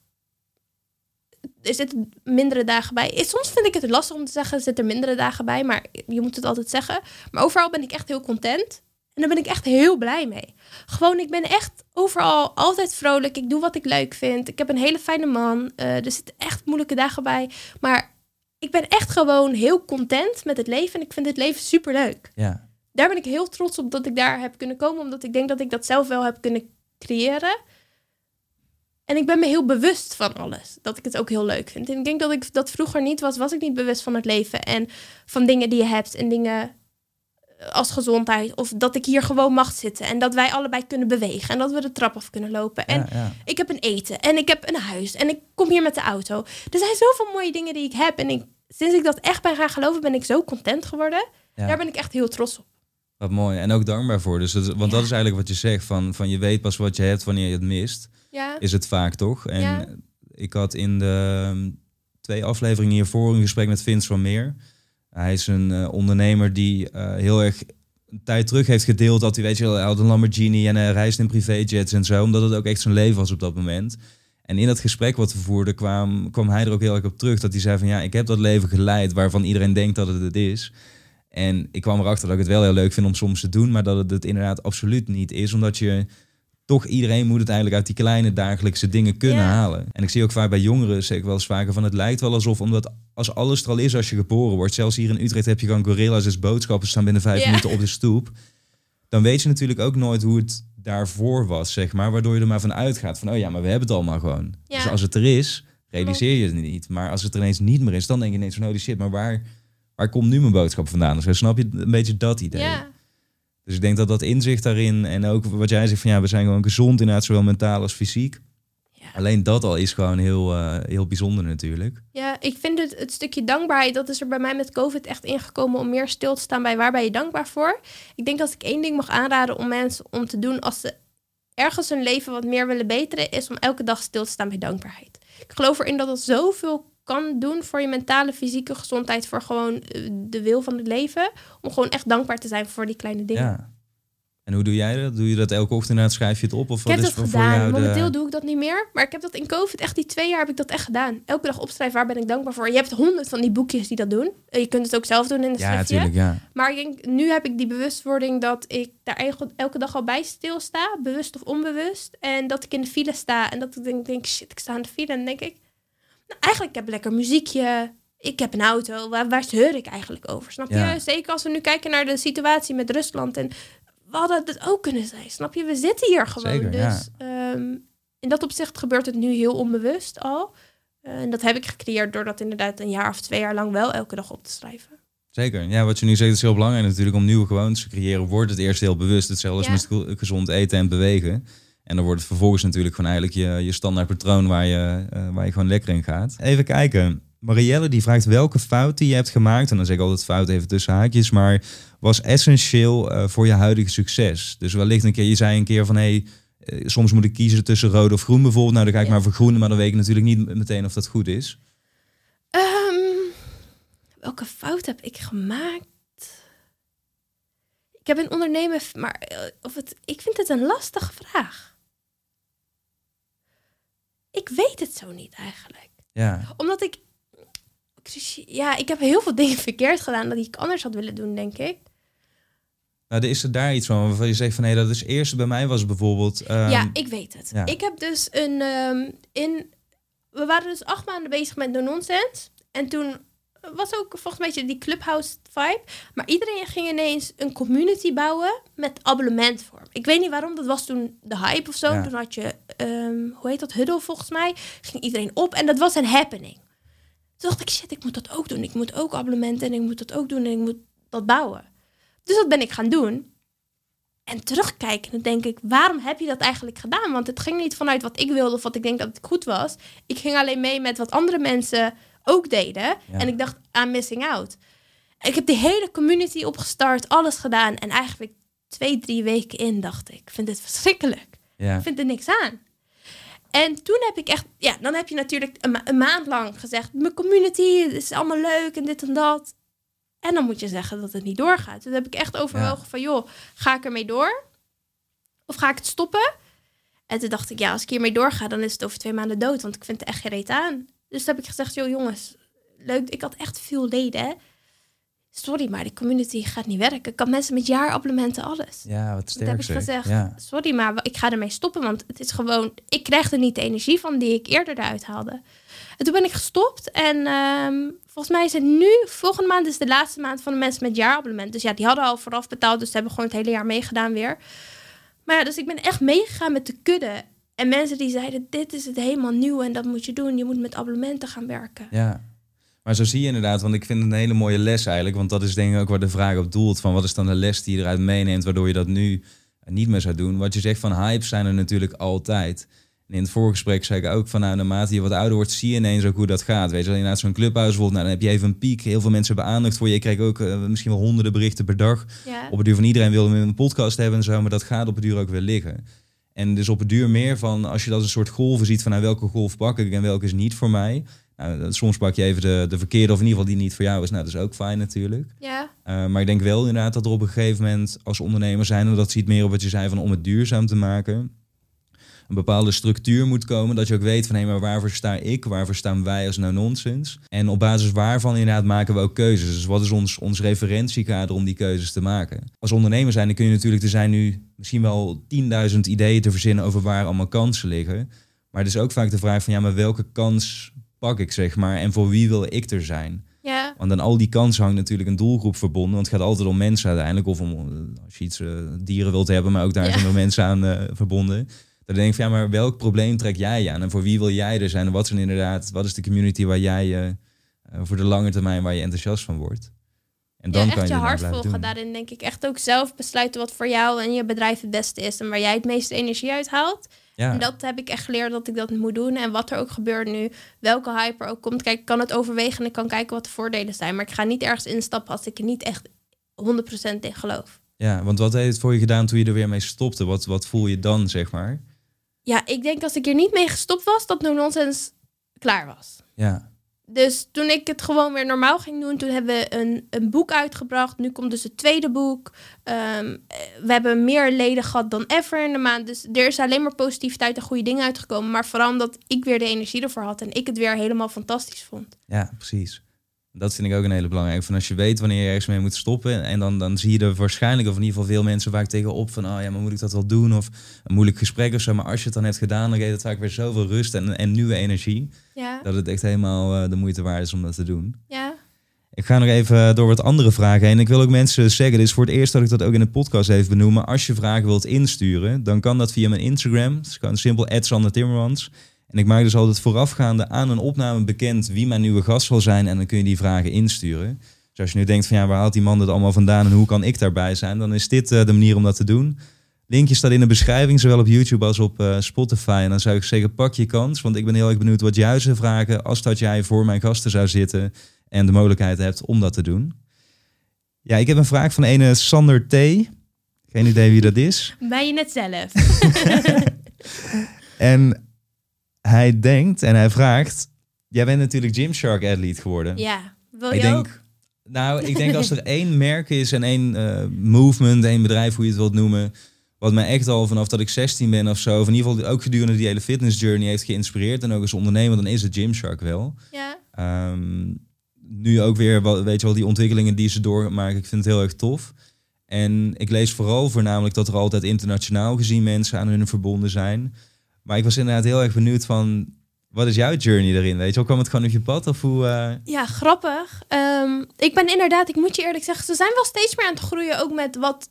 [SPEAKER 1] Er zitten mindere dagen bij. Eh, Soms vind ik het lastig om te zeggen, er zitten mindere dagen bij. Maar je moet het altijd zeggen. Maar overal ben ik echt heel content. En daar ben ik echt heel blij mee. Gewoon, ik ben echt overal altijd vrolijk. Ik doe wat ik leuk vind. Ik heb een hele fijne man. Eh, er zitten echt moeilijke dagen bij. Maar ik ben echt gewoon heel content met het leven. En ik vind het leven super leuk
[SPEAKER 2] Ja.
[SPEAKER 1] daar ben ik heel trots op dat ik daar heb kunnen komen. Omdat ik denk dat ik dat zelf wel heb kunnen creëren. En ik ben me heel bewust van alles. Dat ik het ook heel leuk vind. En ik denk dat ik dat vroeger niet was. Was ik niet bewust van het leven. En van dingen die je hebt. En dingen als gezondheid. Of dat ik hier gewoon mag zitten. En dat wij allebei kunnen bewegen. En dat we de trap af kunnen lopen. En
[SPEAKER 2] ja, ja.
[SPEAKER 1] ik heb een eten. En ik heb een huis. En ik kom hier met de auto. Er zijn zoveel mooie dingen die ik heb. En ik, sinds ik dat echt ben gaan geloven, ben ik zo content geworden.
[SPEAKER 2] Ja.
[SPEAKER 1] Daar ben ik echt heel trots op.
[SPEAKER 2] Wat mooi. En ook dankbaar voor. Dus het- want
[SPEAKER 1] Ja.
[SPEAKER 2] dat is eigenlijk wat je zegt. Van, van je weet pas wat je hebt wanneer je het mist.
[SPEAKER 1] Ja.
[SPEAKER 2] Is het vaak toch? En
[SPEAKER 1] Ja.
[SPEAKER 2] ik had in de um, twee afleveringen hiervoor een gesprek met Vince van Meer. Hij is een eh, ondernemer die eh, heel erg een tijd terug heeft gedeeld dat hij, weet je had een Lamborghini en hij reist in privéjets en zo. Omdat het ook echt zijn leven was op dat moment. En in dat gesprek wat we voerden kwam, kwam hij er ook heel erg op terug. Dat hij zei van ja, ik heb dat leven geleid waarvan iedereen denkt dat het het is. En ik kwam erachter dat ik het wel heel leuk vind om soms te doen, maar dat het het inderdaad absoluut niet is. Omdat je toch iedereen moet het eigenlijk uit die kleine dagelijkse dingen kunnen halen. En ik zie ook vaak bij jongeren, zeg ik wel eens vaker, van het lijkt wel alsof, omdat als alles er al is als je geboren wordt, zelfs hier in Utrecht heb je gewoon gorilla's als boodschappen staan binnen vijf minuten op de stoep, dan weet je natuurlijk ook nooit hoe het daarvoor was, zeg maar, waardoor je er maar van uitgaat van, oh ja, maar we hebben het allemaal gewoon. Dus als het er is, realiseer je het niet. Maar als het er ineens niet meer is, dan denk je ineens van, oh shit, maar waar, waar komt nu mijn boodschap vandaan? Dus snap je een beetje dat idee?
[SPEAKER 1] Ja,
[SPEAKER 2] Dus ik denk dat dat inzicht daarin en ook wat jij zegt van ja, we zijn gewoon gezond inderdaad, zowel mentaal als fysiek.
[SPEAKER 1] Ja.
[SPEAKER 2] Alleen dat al is gewoon heel, eh, heel bijzonder natuurlijk.
[SPEAKER 1] ja, ik vind het, het stukje dankbaarheid, dat is er bij mij met COVID echt ingekomen om meer stil te staan bij waar ben je dankbaar voor. Ik denk dat ik één ding mag aanraden om mensen om te doen als ze ergens hun leven wat meer willen beteren, is om elke dag stil te staan bij dankbaarheid. Ik geloof erin dat het zoveel kan doen voor je mentale, fysieke gezondheid, voor gewoon eh, de wil van het leven. Om gewoon echt dankbaar te zijn voor die kleine dingen.
[SPEAKER 2] Ja. En hoe doe jij dat? Doe je dat elke ochtend schrijf je het op? Of
[SPEAKER 1] Ik heb dat
[SPEAKER 2] voor
[SPEAKER 1] gedaan.
[SPEAKER 2] jou de-
[SPEAKER 1] Momenteel doe ik dat niet meer. Maar ik heb dat in COVID, echt die twee jaar heb ik dat echt gedaan. Elke dag opschrijven, waar ben ik dankbaar voor. Je hebt honderd van die boekjes die dat doen. Eh, Je kunt het ook zelf doen in een
[SPEAKER 2] Ja,
[SPEAKER 1] schriftje.
[SPEAKER 2] natuurlijk, ja.
[SPEAKER 1] Maar ik denk, nu heb ik die bewustwording dat ik daar eigen- elke dag al bij stilsta. Bewust of onbewust. En dat ik in de file sta. En dat ik denk, denk shit, ik sta in de file. En dan denk ik, nou eigenlijk heb ik lekker muziekje. Ik heb een auto. Waar, waar zeur ik eigenlijk over? Snap je? Zeker als we nu kijken naar de situatie met Rusland. En we hadden het ook kunnen zijn. Snap je? We zitten hier gewoon.
[SPEAKER 2] Zeker,
[SPEAKER 1] dus
[SPEAKER 2] ja.
[SPEAKER 1] ehm, in dat opzicht gebeurt het nu heel onbewust al. Eh, en dat heb ik gecreëerd door dat inderdaad een jaar of twee jaar lang wel elke dag op te schrijven.
[SPEAKER 2] Zeker. Ja, wat je nu zegt is heel belangrijk natuurlijk. Om nieuwe gewoontes te creëren, wordt het eerst heel bewust. Hetzelfde
[SPEAKER 1] Ja.
[SPEAKER 2] als met ge- gezond eten en bewegen. En dan wordt het vervolgens natuurlijk gewoon eigenlijk je, je standaard patroon waar je, eh, waar je gewoon lekker in gaat. Even kijken. Marielle die vraagt welke fout die je hebt gemaakt. En dan zeg ik altijd fout even tussen haakjes. Maar was essentieel eh, voor je huidige succes. Dus wellicht een keer, je zei een keer van... Hey, eh, soms moet ik kiezen tussen rood of groen bijvoorbeeld. Nou, dan ga ik
[SPEAKER 1] Ja.
[SPEAKER 2] maar voor groen. Maar dan weet ik natuurlijk niet meteen of dat goed is.
[SPEAKER 1] Ehm, welke fout heb ik gemaakt? Ik heb een ondernemen, maar of het, ik vind het een lastige vraag. Ik weet het zo niet eigenlijk.
[SPEAKER 2] Ja,
[SPEAKER 1] Omdat ik, ik- ja, ik heb heel veel dingen verkeerd gedaan dat ik anders had willen doen, denk ik.
[SPEAKER 2] nou, is er daar iets van waarvan je zegt van... Hé, dat is eerste bij mij was bijvoorbeeld... ehm,
[SPEAKER 1] ja, ik weet het.
[SPEAKER 2] ja.
[SPEAKER 1] Ik heb dus een, ehm, in, we waren dus acht maanden bezig met No Nonsense. En toen was ook volgens mij die clubhouse vibe. Maar iedereen ging ineens een community bouwen met abonnementvorm. Ik weet niet waarom, dat was toen de hype of zo.
[SPEAKER 2] Ja.
[SPEAKER 1] Toen had je, ehm, hoe heet dat, Huddle volgens mij. Ging iedereen op en dat was een happening. Toen dacht ik, shit, ik moet dat ook doen. Ik moet ook abonnementen en ik moet dat ook doen en ik moet dat bouwen. Dus dat ben ik gaan doen. En terugkijkend denk ik, waarom heb je dat eigenlijk gedaan? Want het ging niet vanuit wat ik wilde of wat ik denk dat het goed was. Ik ging alleen mee met wat andere mensen ook deden.
[SPEAKER 2] Ja.
[SPEAKER 1] En ik dacht, I'm missing out. Ik heb die hele community opgestart, alles gedaan. En eigenlijk twee, drie weken in dacht ik, ik vind dit verschrikkelijk.
[SPEAKER 2] ja.
[SPEAKER 1] Ik vind er niks aan. En toen heb ik echt, ja, dan heb je natuurlijk een, ma- een maand lang gezegd: Mijn community het is allemaal leuk en dit en dat. En dan moet je zeggen dat het niet doorgaat. Toen heb ik echt overwogen: van joh, ga ik ermee door? Of ga ik het stoppen? En toen dacht ik: ja, als ik hiermee doorga, dan is het over twee maanden dood, want ik vind er echt geen reet aan. Dus toen heb ik gezegd: joh, jongens, leuk. Ik had echt veel leden. hè. Sorry, maar die community gaat niet werken. Ik had mensen met jaarabonnementen, alles.
[SPEAKER 2] Ja, wat
[SPEAKER 1] Dat
[SPEAKER 2] sterk
[SPEAKER 1] heb ik
[SPEAKER 2] zeg.
[SPEAKER 1] gezegd.
[SPEAKER 2] Ja.
[SPEAKER 1] Sorry, maar ik ga ermee stoppen. Want het is gewoon. Ik krijg er niet de energie van die ik eerder eruit haalde. En toen ben ik gestopt. En ehm, volgens mij is het nu. Volgende maand is de laatste maand van de mensen met jaarabonnement. Dus ja, die hadden al vooraf betaald. Dus ze hebben gewoon het hele jaar meegedaan weer. Maar ja, dus ik ben echt meegegaan met de kudde. En mensen die zeiden: Dit is het helemaal nieuw en dat moet je doen. Je moet met abonnementen gaan werken.
[SPEAKER 2] Ja. Maar zo zie je inderdaad, want ik vind het een hele mooie les eigenlijk. Want dat is denk ik ook waar de vraag op doelt. Van wat is dan de les die je eruit meeneemt, waardoor je dat nu niet meer zou doen. Wat je zegt van hypes zijn er natuurlijk altijd. En in het voorgesprek zei ik ook van nou, naarmate je wat ouder wordt, zie je ineens ook hoe dat gaat. Weet je, inderdaad zo'n clubhuis bijvoorbeeld, nou, dan heb je even een piek. Heel veel mensen hebben aandacht voor je. Je krijgt ook eh, misschien wel honderden berichten per dag.
[SPEAKER 1] Ja.
[SPEAKER 2] Op het duur van iedereen wil hem in een podcast hebben en zo, maar dat gaat op het duur ook weer liggen. En dus op het duur meer van, als je dat als een soort golven ziet van nou, welke golf pak ik en welke is niet voor mij. Nou, soms pak je even de, de verkeerde of in ieder geval die niet voor jou is. Nou, dat is ook fijn natuurlijk.
[SPEAKER 1] ja.
[SPEAKER 2] Uh, maar ik denk wel inderdaad dat er op een gegeven moment als ondernemer zijn, en dat ziet meer op wat je zei van om het duurzaam te maken, een bepaalde structuur moet komen. Dat je ook weet van hé, maar waarvoor sta ik? Waarvoor staan wij als no nonsense? En op basis waarvan inderdaad maken we ook keuzes. Dus wat is ons, ons referentiekader om die keuzes te maken? Als ondernemer zijn, dan kun je natuurlijk, er zijn nu misschien wel 10.000 ideeën te verzinnen over waar allemaal kansen liggen. Maar het is ook vaak de vraag van ja, maar welke kans pak ik zeg maar en voor wie wil ik er zijn?
[SPEAKER 1] Ja,
[SPEAKER 2] Want aan al die kansen hangt natuurlijk een doelgroep verbonden. Want het gaat altijd om mensen uiteindelijk. Of om, eh, als je iets eh, dieren wilt hebben, maar ook daar
[SPEAKER 1] Ja.
[SPEAKER 2] zijn er mensen aan eh, verbonden. Dan denk ik van ja, maar welk probleem trek jij je aan? En voor wie wil jij er zijn? En wat is inderdaad, wat is de community waar jij eh, voor de lange termijn waar je enthousiast van wordt? En dan
[SPEAKER 1] ja
[SPEAKER 2] kan
[SPEAKER 1] echt
[SPEAKER 2] je
[SPEAKER 1] je
[SPEAKER 2] dit
[SPEAKER 1] hart volgen.
[SPEAKER 2] doen.
[SPEAKER 1] Daarin denk ik echt ook zelf besluiten wat voor jou en je bedrijf het beste is. En waar jij het meeste energie uit haalt.
[SPEAKER 2] Ja,
[SPEAKER 1] En dat heb ik echt geleerd dat ik dat moet doen. En wat er ook gebeurt nu, welke hype er ook komt. Kijk, ik kan het overwegen en ik kan kijken wat de voordelen zijn. Maar ik ga niet ergens instappen als ik er niet echt 100% in geloof.
[SPEAKER 2] ja, want wat heeft het voor je gedaan toen je er weer mee stopte? Wat, wat voel je dan, zeg maar?
[SPEAKER 1] Ja, ik denk als ik er niet mee gestopt was, dat No Nonsense klaar was.
[SPEAKER 2] Ja,
[SPEAKER 1] Dus toen ik het gewoon weer normaal ging doen, toen hebben we een, een boek uitgebracht. Nu komt dus het tweede boek. Ehm, eh, we hebben meer leden gehad dan ever in de maand. Dus er is alleen maar positiviteit en goede dingen uitgekomen. Maar vooral omdat ik weer de energie ervoor had en ik het weer helemaal fantastisch vond.
[SPEAKER 2] Ja, precies. Dat vind ik ook een hele belangrijke. Van als je weet wanneer je ergens mee moet stoppen. En dan, dan zie je er waarschijnlijk, of in ieder geval veel mensen vaak tegenop van, oh ja, maar moet ik dat wel doen? Of een moeilijk gesprek of zo. Maar als je het dan hebt gedaan, dan geeft het vaak weer zoveel rust en, en nieuwe energie.
[SPEAKER 1] Ja,
[SPEAKER 2] Dat het echt helemaal eh, de moeite waard is om dat te doen.
[SPEAKER 1] ja,
[SPEAKER 2] Ik ga nog even door wat andere vragen heen. Ik wil ook mensen zeggen, dit is voor het eerst dat ik dat ook in de podcast even benoem. Maar als je vragen wilt insturen, dan kan dat via mijn Instagram. Het is gewoon simpel, Timmermans. En ik maak dus altijd voorafgaande aan een opname bekend wie mijn nieuwe gast zal zijn. En dan kun je die vragen insturen. Dus als je nu denkt van ja, waar haalt die man dit allemaal vandaan en hoe kan ik daarbij zijn? Dan is dit eh, de manier om dat te doen. Linkje staat in de beschrijving, zowel op YouTube als op eh, Spotify. En dan zou ik zeggen, pak je kans. Want ik ben heel erg benieuwd wat jij zou vragen als dat jij voor mijn gasten zou zitten en de mogelijkheid hebt om dat te doen. Ja, ik heb een vraag van ene Sander T. Geen idee wie dat is.
[SPEAKER 1] ben je het zelf?
[SPEAKER 2] En hij denkt en hij vraagt... Jij bent natuurlijk Gymshark athlete geworden.
[SPEAKER 1] ja, wil
[SPEAKER 2] ik
[SPEAKER 1] je ook?
[SPEAKER 2] denk, nou, ik denk als er één merk is en één eh, movement, één bedrijf, hoe je het wilt noemen, wat mij echt al vanaf dat ik 16 ben of zo, of in ieder geval ook gedurende die hele fitness journey heeft geïnspireerd en ook als ondernemer, dan is het Gymshark wel.
[SPEAKER 1] Ja,
[SPEAKER 2] Ehm, nu ook weer, weet je wel, die ontwikkelingen die ze doormaken, ik vind het heel erg tof. En ik lees vooral voornamelijk dat er altijd internationaal gezien mensen aan hun verbonden zijn. Maar ik was inderdaad heel erg benieuwd van, wat is jouw journey erin? Weet je wel, kwam het gewoon op je pad? Of hoe... eh,
[SPEAKER 1] ja grappig. Ehm, ik ben inderdaad, ik moet je eerlijk zeggen, ze zijn wel steeds meer aan het groeien, ook met wat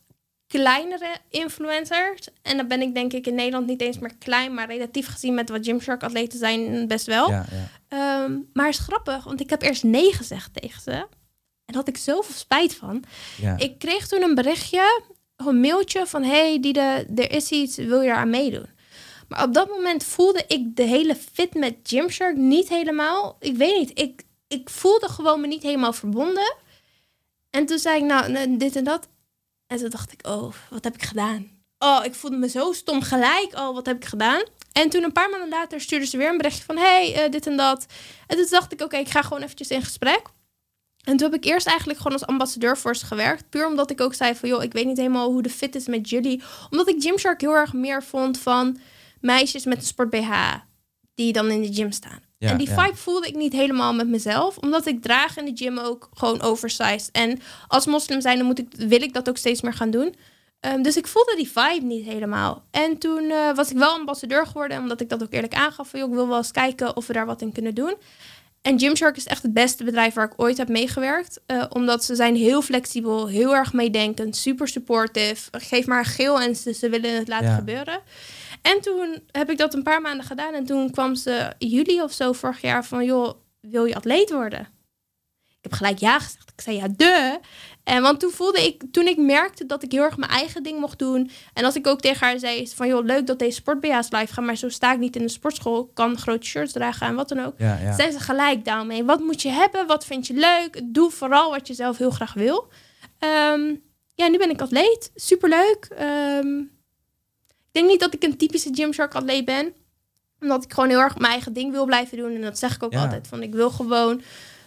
[SPEAKER 1] kleinere influencers. En dan ben ik denk ik in Nederland niet eens meer klein, maar relatief gezien met wat Gymshark atleten zijn best wel.
[SPEAKER 2] Ja, ja.
[SPEAKER 1] Ehm, maar het is grappig, want ik heb eerst nee gezegd tegen ze. En daar had ik zoveel spijt van.
[SPEAKER 2] ja.
[SPEAKER 1] Ik kreeg toen een berichtje, een mailtje van... hey, Diede, er is iets, wil je eraan meedoen? Op dat moment voelde ik de hele fit met Gymshark niet helemaal. Ik weet niet, ik, ik voelde gewoon me niet helemaal verbonden. En toen zei ik, nou, nou, dit en dat. En toen dacht ik, oh, wat heb ik gedaan? Oh, ik voelde me zo stom gelijk. Oh, wat heb ik gedaan? En toen een paar maanden later stuurde ze weer een berichtje van... hey, eh, dit en dat. En toen dacht ik, oké, ik ga gewoon eventjes in gesprek. En toen heb ik eerst eigenlijk gewoon als ambassadeur voor ze gewerkt. Puur omdat ik ook zei van, joh, ik weet niet helemaal hoe de fit is met jullie. Omdat ik Gymshark heel erg meer vond van meisjes met een sport BH die dan in de gym staan.
[SPEAKER 2] Ja,
[SPEAKER 1] en die
[SPEAKER 2] ja.
[SPEAKER 1] vibe voelde ik niet helemaal met mezelf. Omdat ik draag in de gym ook gewoon oversized. En als moslim zijn, dan moet ik, wil ik dat ook steeds meer gaan doen. Ehm, dus ik voelde die vibe niet helemaal. En toen eh, was ik wel ambassadeur geworden. Omdat ik dat ook eerlijk aangaf. Van, joh, ik wil wel eens kijken of we daar wat in kunnen doen. En Gymshark is echt het beste bedrijf waar ik ooit heb meegewerkt. Eh, omdat ze zijn heel flexibel, heel erg meedenkend, super supportive. Geef maar geel en ze, ze willen het laten
[SPEAKER 2] Ja.
[SPEAKER 1] gebeuren. En toen heb ik dat een paar maanden gedaan. En toen kwam ze juli of zo vorig jaar van... joh, wil je atleet worden? Ik heb gelijk ja gezegd. Ik zei ja, de. En want toen voelde ik, toen ik merkte dat ik heel erg mijn eigen ding mocht doen. En als ik ook tegen haar zei van joh, leuk dat deze sport-BH's live gaan. Maar zo sta ik niet in de sportschool. Ik kan grote shirts dragen en wat dan ook.
[SPEAKER 2] Ja, ja.
[SPEAKER 1] Zijn ze gelijk daarmee. Wat moet je hebben? Wat vind je leuk? Doe vooral wat je zelf heel graag wil. Ehm, ja, nu ben ik atleet. Superleuk. Ik denk niet dat ik een typische Gymshark atleet ben. Omdat ik gewoon heel erg mijn eigen ding wil blijven doen. En dat zeg ik ook
[SPEAKER 2] Ja.
[SPEAKER 1] altijd. Van ik wil gewoon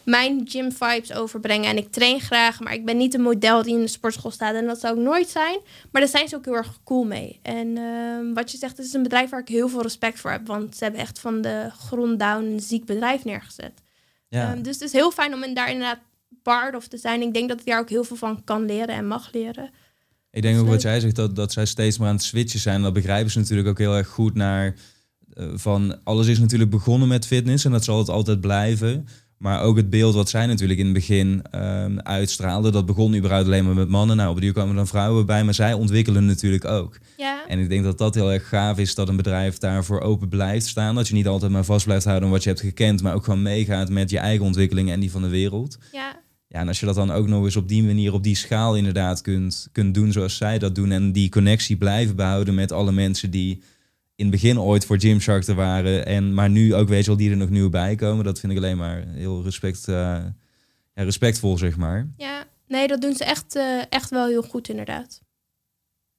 [SPEAKER 1] mijn gym vibes overbrengen. En ik train graag, maar ik ben niet een model die in de sportschool staat. En dat zou ik nooit zijn. Maar daar zijn ze ook heel erg cool mee. En ehm, wat je zegt, het is een bedrijf waar ik heel veel respect voor heb. Want ze hebben echt van de grond down een ziek bedrijf neergezet.
[SPEAKER 2] Ja.
[SPEAKER 1] Ehm, dus het is heel fijn om in, daar inderdaad part of te zijn. Ik denk dat ik daar ook heel veel van kan leren en mag leren.
[SPEAKER 2] Ik denk ook wat jij zegt, dat, dat zij steeds maar aan het switchen zijn. Dat begrijpen ze natuurlijk ook heel erg goed naar... eh, van alles is natuurlijk begonnen met fitness en dat zal het altijd blijven. Maar ook het beeld wat zij natuurlijk in het begin ehm, uitstraalden... dat begon überhaupt alleen maar met mannen. Nou, op die komen dan vrouwen bij, maar zij ontwikkelen natuurlijk ook.
[SPEAKER 1] Ja,
[SPEAKER 2] En ik denk dat dat heel erg gaaf is dat een bedrijf daarvoor open blijft staan. Dat je niet altijd maar vast blijft houden aan wat je hebt gekend... maar ook gewoon meegaat met je eigen ontwikkeling en die van de wereld.
[SPEAKER 1] ja,
[SPEAKER 2] Ja, en als je dat dan ook nog eens op die manier, op die schaal inderdaad kunt, kunt doen zoals zij dat doen. En die connectie blijven behouden met alle mensen die in het begin ooit voor Gymshark er waren. En maar nu ook, weet je wel, die er nog nieuw bij komen. Dat vind ik alleen maar heel respect, eh, ja, respectvol, zeg maar.
[SPEAKER 1] ja. Nee, dat doen ze echt, eh, echt wel heel goed inderdaad.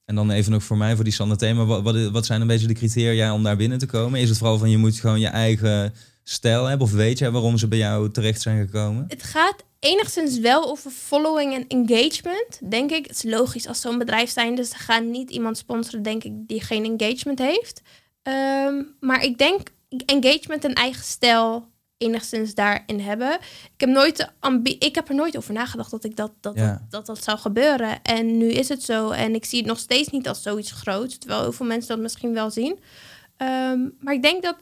[SPEAKER 2] En dan even nog voor mij, voor die standaard thema. Wat, wat, wat zijn een beetje de criteria om daar binnen te komen? Is het vooral van je moet gewoon je eigen stijl hebben? Of weet jij waarom ze bij jou terecht zijn gekomen?
[SPEAKER 1] Het gaat enigszins wel over following en engagement, denk ik. Het is logisch als zo'n bedrijf zijn, dus ze gaan niet iemand sponsoren, denk ik, die geen engagement heeft. Ehm, maar ik denk engagement en eigen stijl enigszins daarin hebben. Ik heb, nooit de ambi- ik heb er nooit over nagedacht dat ik dat dat,
[SPEAKER 2] Ja.
[SPEAKER 1] dat, dat dat zou gebeuren. En nu is het zo. En ik zie het nog steeds niet als zoiets groots. Terwijl heel veel mensen dat misschien wel zien. Ehm, maar ik denk dat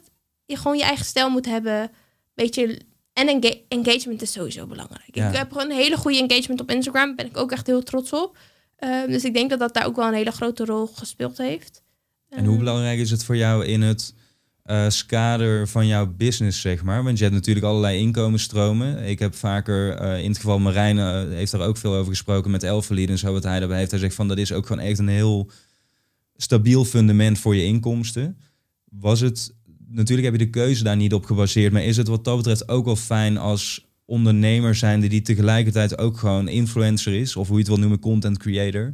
[SPEAKER 1] je gewoon je eigen stijl moet hebben. Beetje en enga- engagement is sowieso belangrijk.
[SPEAKER 2] Ja.
[SPEAKER 1] Ik heb gewoon een hele goede engagement op Instagram. Daar ben ik ook echt heel trots op. Ehm, dus ik denk dat dat daar ook wel een hele grote rol gespeeld heeft.
[SPEAKER 2] En hoe
[SPEAKER 1] Ehm,
[SPEAKER 2] belangrijk is het voor jou in het eh skader van jouw business, zeg maar? Want je hebt natuurlijk allerlei inkomensstromen. Ik heb vaker, eh, in het geval Marijn eh, heeft daar ook veel over gesproken met Elfverlied en zo wat hij daarbij heeft. Hij zegt van dat is ook gewoon echt een heel stabiel fundament voor je inkomsten. Was het, natuurlijk heb je de keuze daar niet op gebaseerd, maar is het wat dat betreft ook wel fijn als ondernemer zijnde die tegelijkertijd ook gewoon influencer is, of hoe je het wil noemen, content creator,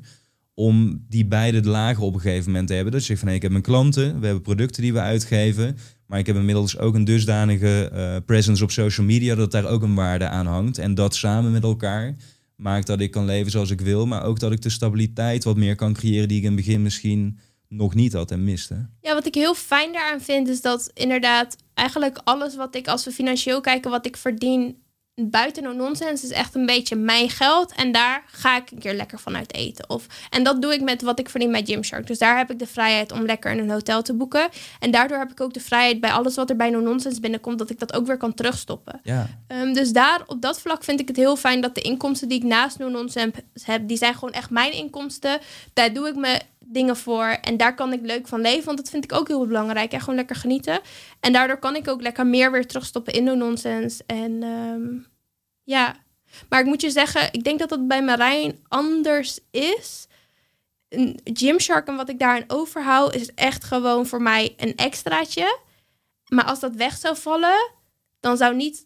[SPEAKER 2] om die beide lagen op een gegeven moment te hebben. Dat je zegt van hey, ik heb mijn klanten, we hebben producten die we uitgeven, maar ik heb inmiddels ook een dusdanige eh, presence op social media dat daar ook een waarde aan hangt. En dat samen met elkaar maakt dat ik kan leven zoals ik wil, maar ook dat ik de stabiliteit wat meer kan creëren die ik in het begin misschien nog niet had en miste.
[SPEAKER 1] Ja, wat ik heel fijn daaraan vind, is dat inderdaad eigenlijk alles wat ik, als we financieel kijken, wat ik verdien buiten no nonsens, is echt een beetje mijn geld. En daar ga ik een keer lekker van uit eten. Of, en dat doe ik met wat ik verdien bij Gymshark. Dus daar heb ik de vrijheid om lekker in een hotel te boeken. En daardoor heb ik ook de vrijheid bij alles wat er bij no nonsens binnenkomt, dat ik dat ook weer kan terugstoppen.
[SPEAKER 2] Ja,
[SPEAKER 1] Ehm, dus daar, op dat vlak vind ik het heel fijn dat de inkomsten die ik naast No Nonsense heb, die zijn gewoon echt mijn inkomsten. Daar doe ik me dingen voor en daar kan ik leuk van leven, want dat vind ik ook heel belangrijk. En gewoon lekker genieten. En daardoor kan ik ook lekker meer weer terugstoppen in No Nonsense. En ehm, ja, maar ik moet je zeggen, ik denk dat dat bij Marijn anders is. Gymshark en wat ik daarin overhoud, is echt gewoon voor mij een extraatje. Maar als dat weg zou vallen, dan zou niet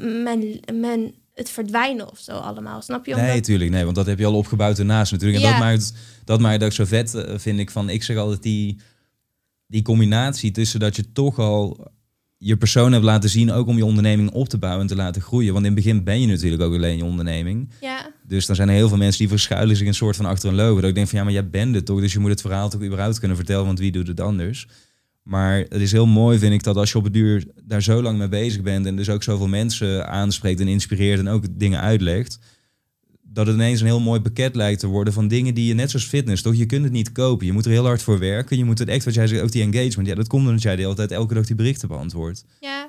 [SPEAKER 1] men, men het verdwijnen of zo allemaal. Snap je?
[SPEAKER 2] nee,
[SPEAKER 1] Omdat-
[SPEAKER 2] tuurlijk. Nee, want dat heb je al opgebouwd ernaast natuurlijk. En
[SPEAKER 1] Ja.
[SPEAKER 2] dat maakt, dat maakt ook zo vet, eh, vind ik. Van, ik zeg altijd die, die combinatie tussen dat je toch al je persoon hebt laten zien, ook om je onderneming op te bouwen en te laten groeien. Want in het begin ben je natuurlijk ook alleen je onderneming.
[SPEAKER 1] ja,
[SPEAKER 2] Dus dan zijn er heel veel mensen die verschuilen zich een soort van achter een logo. Dat ik denk van ja, maar jij bent het toch, dus je moet het verhaal toch überhaupt kunnen vertellen, want wie doet het anders? Maar het is heel mooi, vind ik, dat als je op het duur daar zo lang mee bezig bent en dus ook zoveel mensen aanspreekt en inspireert en ook dingen uitlegt, dat het ineens een heel mooi pakket lijkt te worden van dingen die je, net zoals fitness, toch? Je kunt het niet kopen. Je moet er heel hard voor werken. Je moet het echt, wat jij zegt, ook die engagement. Ja, dat komt omdat jij de hele tijd elke dag die berichten beantwoordt.
[SPEAKER 1] ja,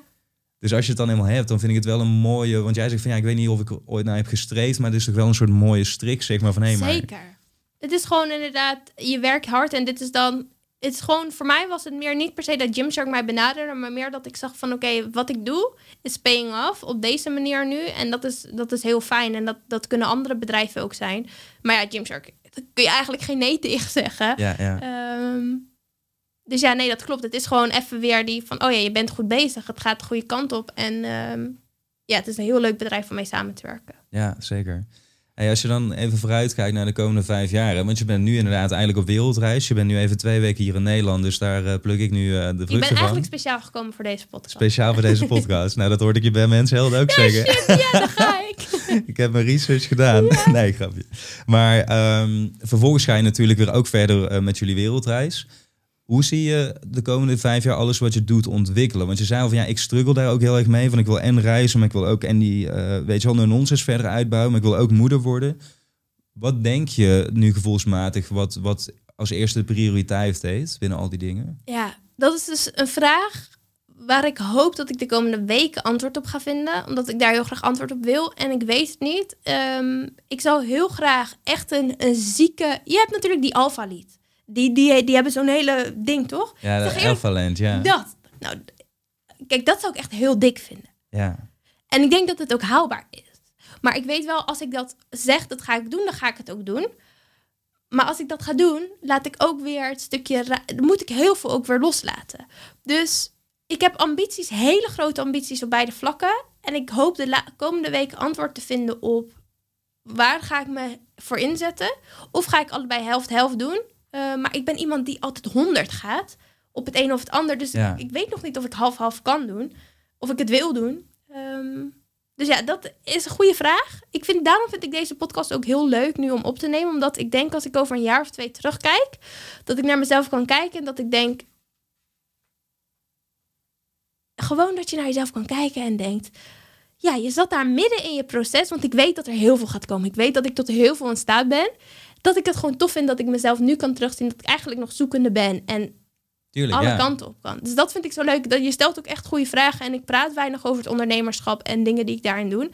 [SPEAKER 2] Dus als je het dan helemaal hebt, dan vind ik het wel een mooie. Want jij zegt van ja, ik weet niet of ik ooit naar heb gestreefd, maar het is toch wel een soort mooie strik, zeg maar van hé, maar.
[SPEAKER 1] zeker. Het is gewoon inderdaad, je werkt hard en dit is dan... Het is gewoon, voor mij was het meer niet per se dat Gymshark mij benaderde, maar meer dat ik zag van oké, wat ik doe is paying off op deze manier nu. En dat is, dat is heel fijn en dat, dat kunnen andere bedrijven ook zijn. Maar ja, Gymshark, daar kun je eigenlijk geen nee tegen zeggen.
[SPEAKER 2] Ja, ja.
[SPEAKER 1] Ehm, dus ja, nee, dat klopt. Het is gewoon even weer die van, oh ja, je bent goed bezig. Het gaat de goede kant op. En ehm, ja, het is een heel leuk bedrijf om mee samen te werken.
[SPEAKER 2] Ja, zeker. Hey, als je dan even vooruit kijkt naar de komende vijf jaar, hè, want je bent nu inderdaad eigenlijk op wereldreis. Je bent nu even twee weken hier in Nederland, dus daar uh, pluk ik nu uh, de vruchten van.
[SPEAKER 1] Ik ben eigenlijk speciaal gekomen voor deze podcast.
[SPEAKER 2] Speciaal voor deze podcast. nou, dat hoorde ik je bij mensen heel ook zeggen.
[SPEAKER 1] Shit, ja, daar ga ik.
[SPEAKER 2] ik heb mijn research gedaan. Nee, grapje. Maar um, vervolgens ga je natuurlijk weer ook verder uh, met jullie wereldreis. Hoe zie je de komende vijf jaar alles wat je doet ontwikkelen? Want je zei al van ja, ik struggle daar ook heel erg mee. Van ik wil en reizen, maar ik wil ook en die, uh, weet je wel, nonsens verder uitbouwen. Maar ik wil ook moeder worden. Wat denk je nu gevoelsmatig wat, wat als eerste prioriteit heeft binnen al die dingen?
[SPEAKER 1] Ja, dat is dus een vraag waar ik hoop dat ik de komende weken antwoord op ga vinden. Omdat ik daar heel graag antwoord op wil. En ik weet het niet. Um, ik zou heel graag echt een, een zieke... Je hebt natuurlijk die alfa-lied. Die, die, die hebben zo'n hele ding, toch?
[SPEAKER 2] Ja, dat Alphaland, ja.
[SPEAKER 1] Dat. Nou, kijk, dat zou ik echt heel dik vinden.
[SPEAKER 2] Ja.
[SPEAKER 1] En ik denk dat het ook haalbaar is. Maar ik weet wel, als ik dat zeg, dat ga ik doen, dan ga ik het ook doen. Maar als ik dat ga doen, laat ik ook weer het stukje... Dan moet ik heel veel ook weer loslaten. Dus ik heb ambities, hele grote ambities op beide vlakken. En ik hoop de komende weken antwoord te vinden op... waar ga ik me voor inzetten? Of ga ik allebei helft-helft doen? Uh, maar ik ben iemand die altijd 100 gaat op het een of het ander. Dus
[SPEAKER 2] ja.
[SPEAKER 1] ik weet nog niet of ik half-half kan doen. Of ik het wil doen. Um, dus ja, dat is een goede vraag. Ik vind, daarom vind ik deze podcast ook heel leuk nu om op te nemen. Omdat ik denk als ik over een jaar of twee terugkijk, dat ik naar mezelf kan kijken en dat ik denk. Gewoon dat je naar jezelf kan kijken en denkt. Ja, je zat daar midden in je proces, want ik weet dat er heel veel gaat komen. Ik weet dat ik tot heel veel in staat ben dat ik het gewoon tof vind dat ik mezelf nu kan terugzien. Dat ik eigenlijk nog zoekende ben. En
[SPEAKER 2] Tuurlijk,
[SPEAKER 1] alle
[SPEAKER 2] ja.
[SPEAKER 1] kanten op kan. Dus dat vind ik zo leuk. Dat je stelt ook echt goede vragen. En ik praat weinig over het ondernemerschap en dingen die ik daarin doe.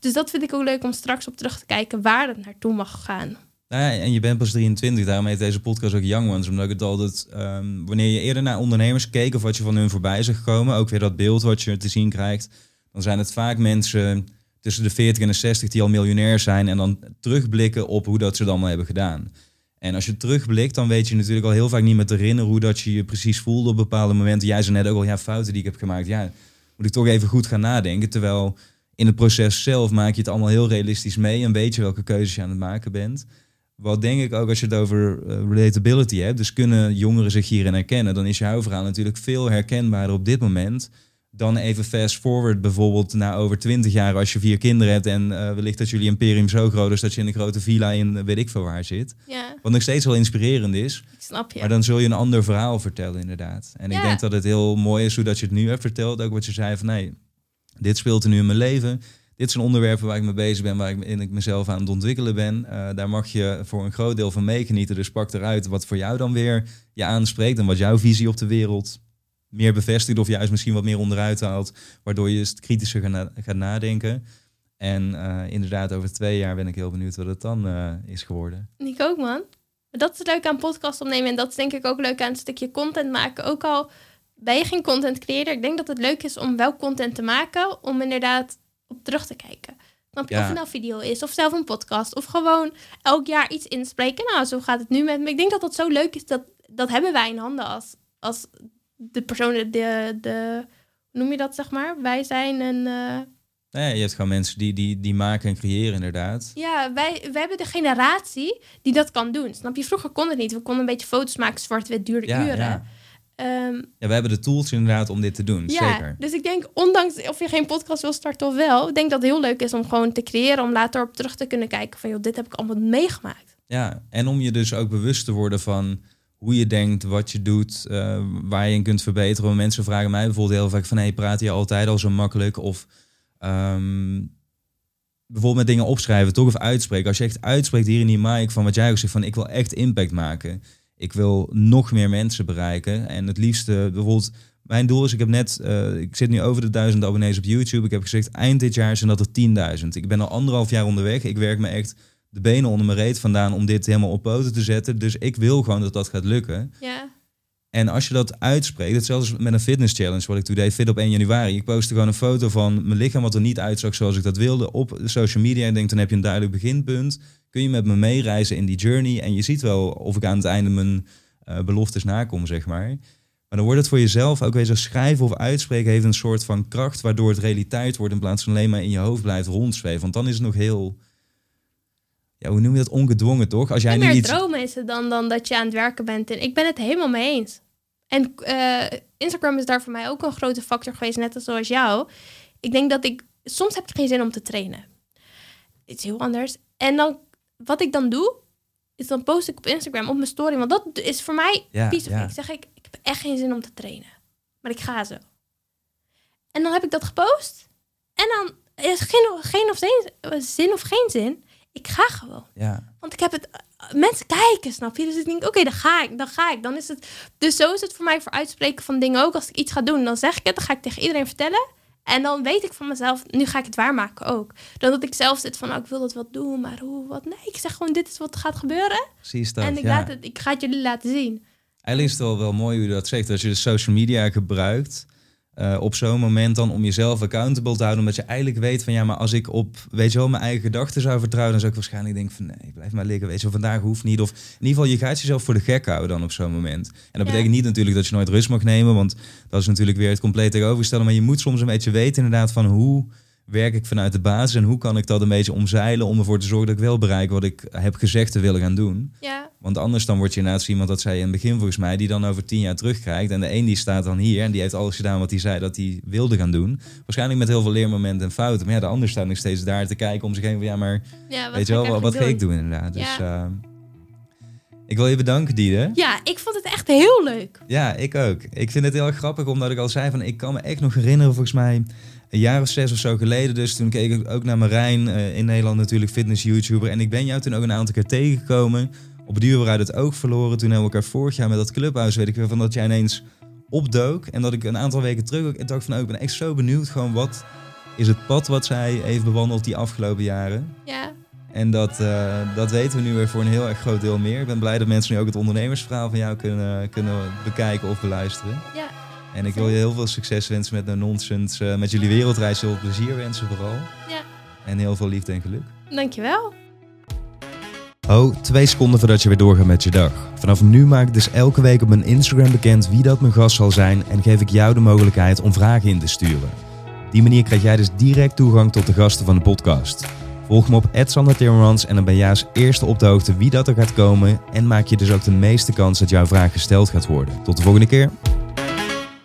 [SPEAKER 1] Dus dat vind ik ook leuk om straks op terug te kijken waar het naartoe mag gaan.
[SPEAKER 2] Nou ja, en je bent pas 23, daarom heet deze podcast ook Young Ones. Omdat ik het altijd, um, wanneer je eerder naar ondernemers keek of wat je van hun voorbij is gekomen, ook weer dat beeld wat je te zien krijgt, dan zijn het vaak mensen tussen de 40 en de 60 die al miljonair zijn en dan terugblikken op hoe dat ze dan allemaal hebben gedaan. En als je terugblikt, dan weet je natuurlijk al heel vaak niet meer te herinneren hoe dat je je precies voelde op bepaalde momenten. Jij zei net ook al, ja, fouten die ik heb gemaakt. Ja, moet ik toch even goed gaan nadenken. Terwijl in het proces zelf maak je het allemaal heel realistisch mee en weet je welke keuzes je aan het maken bent. Wat denk ik ook als je het over uh, relatability hebt, dus kunnen jongeren zich hierin herkennen, dan is jouw verhaal natuurlijk veel herkenbaarder op dit moment dan even fast forward bijvoorbeeld naar over twintig jaar als je vier kinderen hebt en uh, wellicht dat jullie imperium zo groot is dat je in een grote villa in weet ik veel waar zit.
[SPEAKER 1] Ja.
[SPEAKER 2] Wat nog steeds wel inspirerend is.
[SPEAKER 1] Ik snap je.
[SPEAKER 2] Maar dan zul je een ander verhaal vertellen inderdaad. En
[SPEAKER 1] Ja.
[SPEAKER 2] ik denk dat het heel mooi is hoe dat je het nu hebt verteld. Ook wat je zei van nee, dit speelt er nu in mijn leven. Dit zijn onderwerpen waar ik mee bezig ben, waar ik, in ik mezelf aan het ontwikkelen ben. Eh, daar mag je voor een groot deel van meegenieten. Dus pak eruit wat voor jou dan weer je aanspreekt en wat jouw visie op de wereld meer bevestigt of juist misschien wat meer onderuit haalt, waardoor je het kritischer gaat, na- gaat nadenken. En eh, inderdaad, over twee jaar ben ik heel benieuwd wat het dan eh, is geworden.
[SPEAKER 1] Ik ook, man. Dat is leuk aan podcast opnemen. En dat is denk ik ook leuk aan het stukje content maken. Ook al ben je geen content creator. Ik denk dat het leuk is om wel content te maken. Om inderdaad op terug te kijken. Snap je?
[SPEAKER 2] Ja.
[SPEAKER 1] Of het nou video is. Of zelf een podcast. Of gewoon elk jaar iets inspreken. Nou, zo gaat het nu met me. Ik denk dat dat zo leuk is. Dat, dat hebben wij in handen als, als de personen. De, de, hoe noem je dat, zeg maar? Wij zijn een...
[SPEAKER 2] Nou ja, je hebt gewoon mensen die, die, die maken en creëren inderdaad.
[SPEAKER 1] Ja, wij, wij hebben de generatie die dat kan doen. Snap je? Vroeger kon het niet. We konden een beetje foto's maken, zwart-wit, duurde
[SPEAKER 2] Ja,
[SPEAKER 1] uren.
[SPEAKER 2] ja.
[SPEAKER 1] Ehm,
[SPEAKER 2] ja, we hebben de tools inderdaad om dit te doen,
[SPEAKER 1] ja,
[SPEAKER 2] zeker.
[SPEAKER 1] dus ik denk, ondanks of je geen podcast wil starten of wel, ik denk dat het heel leuk is om gewoon te creëren, om later op terug te kunnen kijken van, joh, dit heb ik allemaal meegemaakt.
[SPEAKER 2] Ja, en om je dus ook bewust te worden van hoe je denkt, wat je doet, eh, waar je in kunt verbeteren. Mensen vragen mij bijvoorbeeld heel vaak van, hey, praat je altijd al zo makkelijk? Of ehm, bijvoorbeeld met dingen opschrijven, toch? Of uitspreken. Als je echt uitspreekt hier in die mic van wat jij ook zegt, van ik wil echt impact maken. Ik wil nog meer mensen bereiken. En het liefste bijvoorbeeld, mijn doel is, ik heb net, eh, ik zit nu over de duizend abonnees op YouTube. Ik heb gezegd, eind dit jaar zijn dat er 10.000. Ik ben al anderhalf jaar onderweg. Ik werk me echt de benen onder mijn reet vandaan om dit helemaal op poten te zetten. Dus ik wil gewoon dat dat gaat lukken.
[SPEAKER 1] Ja,
[SPEAKER 2] En als je dat uitspreekt, hetzelfde als met een fitness challenge, wat ik toen deed, fit op 1 januari. Ik postte gewoon een foto van mijn lichaam wat er niet uitzag zoals ik dat wilde op social media. Ik denk, dan heb je een duidelijk beginpunt. Kun je met me meereizen in die journey en je ziet wel of ik aan het einde mijn eh, beloftes nakom, zeg maar. Maar dan wordt het voor jezelf ook weer zo schrijven of uitspreken heeft een soort van kracht, waardoor het realiteit wordt in plaats van alleen maar in je hoofd blijft rondzweven. Want dan is het nog heel ja, hoe noem je dat, ongedwongen toch? Als jij nu
[SPEAKER 1] meer
[SPEAKER 2] iets...
[SPEAKER 1] dromen is het dan, dan dat je aan het werken bent. En ik ben het helemaal mee eens. En eh, Instagram is daar voor mij ook een grote factor geweest, net als zoals jou. Ik denk dat ik... Soms heb ik geen zin om te trainen. Het is heel anders. En dan, wat ik dan doe, is dan post ik op Instagram op mijn story. Want dat is voor mij
[SPEAKER 2] Ja,
[SPEAKER 1] piece of
[SPEAKER 2] ja.
[SPEAKER 1] cake. Zeg ik, ik heb echt geen zin om te trainen. Maar ik ga zo. En dan heb ik dat gepost. En dan is geen, geen of zin, zin of geen zin. Ik ga gewoon.
[SPEAKER 2] Ja,
[SPEAKER 1] Want ik heb het. Mensen kijken, snap je? Dus ik denk, oké, dan ga ik, dan ga ik. Dan is het. Dus zo is het voor mij voor uitspreken van dingen ook. Als ik iets ga doen, dan zeg ik het, dan ga ik tegen iedereen vertellen. En dan weet ik van mezelf, nu ga ik het waarmaken ook. Dan dat ik zelf zit van, oh, ik wil dat wat doen, maar hoe, wat? Nee, ik zeg gewoon, dit is wat gaat gebeuren.
[SPEAKER 2] precies dat.
[SPEAKER 1] en ik,
[SPEAKER 2] ja.
[SPEAKER 1] laat het, ik ga het jullie laten zien.
[SPEAKER 2] Eigenlijk is het wel, wel mooi hoe je dat zegt. Als je de social media gebruikt eh, op zo'n moment dan om jezelf accountable te houden. Omdat je eigenlijk weet van ja, maar als ik op, weet je wel, mijn eigen gedachten zou vertrouwen. Dan zou ik waarschijnlijk denken van nee, blijf maar liggen. Weet je wel, vandaag hoeft niet. Of in ieder geval, je gaat jezelf voor de gek houden dan op zo'n moment. En dat
[SPEAKER 1] Ja.
[SPEAKER 2] betekent niet natuurlijk dat je nooit rust mag nemen. Want dat is natuurlijk weer het compleet tegenovergestelde. Maar je moet soms een beetje weten inderdaad van hoe werk ik vanuit de basis. En hoe kan ik dat een beetje omzeilen om ervoor te zorgen dat ik wel bereik wat ik heb gezegd te willen gaan doen.
[SPEAKER 1] Ja,
[SPEAKER 2] Want anders dan word je inderdaad iemand, dat zei in het begin volgens mij, die dan over tien jaar terugkrijgt. En de een die staat dan hier en die heeft alles gedaan wat hij zei dat hij wilde gaan doen. Waarschijnlijk met heel veel leermomenten en fouten. Maar ja, de ander staat nog steeds daar te kijken om zich heen van ja, maar
[SPEAKER 1] ja
[SPEAKER 2] weet je wel, wat, ga ik doen inderdaad. Dus eh, ik wil je bedanken, Diede.
[SPEAKER 1] Ja, ik vond het echt heel leuk.
[SPEAKER 2] Ja, ik ook. Ik vind het heel erg grappig, omdat ik al zei van... Ik kan me echt nog herinneren, volgens mij een jaar of zes of zo geleden. Dus toen keek ik ook naar Marijn, eh, in Nederland natuurlijk fitness-YouTuber. En ik ben jou toen ook een aantal keer tegengekomen. Op duur we uit het oog verloren. Toen hebben we elkaar vorig jaar met dat clubhuis, weet ik weer, van dat jij ineens opdook. En dat ik een aantal weken terug ook dacht van... Oh, ik ben echt zo benieuwd gewoon wat is het pad wat zij heeft bewandeld die afgelopen jaren.
[SPEAKER 1] Ja,
[SPEAKER 2] En dat, eh, dat weten we nu weer voor een heel erg groot deel meer. Ik ben blij dat mensen nu ook het ondernemersverhaal van jou kunnen, kunnen bekijken of beluisteren.
[SPEAKER 1] ja.
[SPEAKER 2] En ik wil je heel veel succes wensen met No Nonsense. eh, met jullie wereldreis heel veel plezier wensen vooral.
[SPEAKER 1] Ja.
[SPEAKER 2] En heel veel liefde en geluk.
[SPEAKER 1] Dankjewel.
[SPEAKER 2] Oh, twee seconden voordat je weer doorgaat met je dag. Vanaf nu maak ik dus elke week op mijn Instagram bekend wie dat mijn gast zal zijn. En geef ik jou de mogelijkheid om vragen in te sturen. Op die manier krijg jij dus direct toegang tot de gasten van de podcast. Volg me op Sander Timmermans en dan ben jij als eerste op de hoogte wie dat er gaat komen. En maak je dus ook de meeste kans dat jouw vraag gesteld gaat worden. Tot de volgende keer.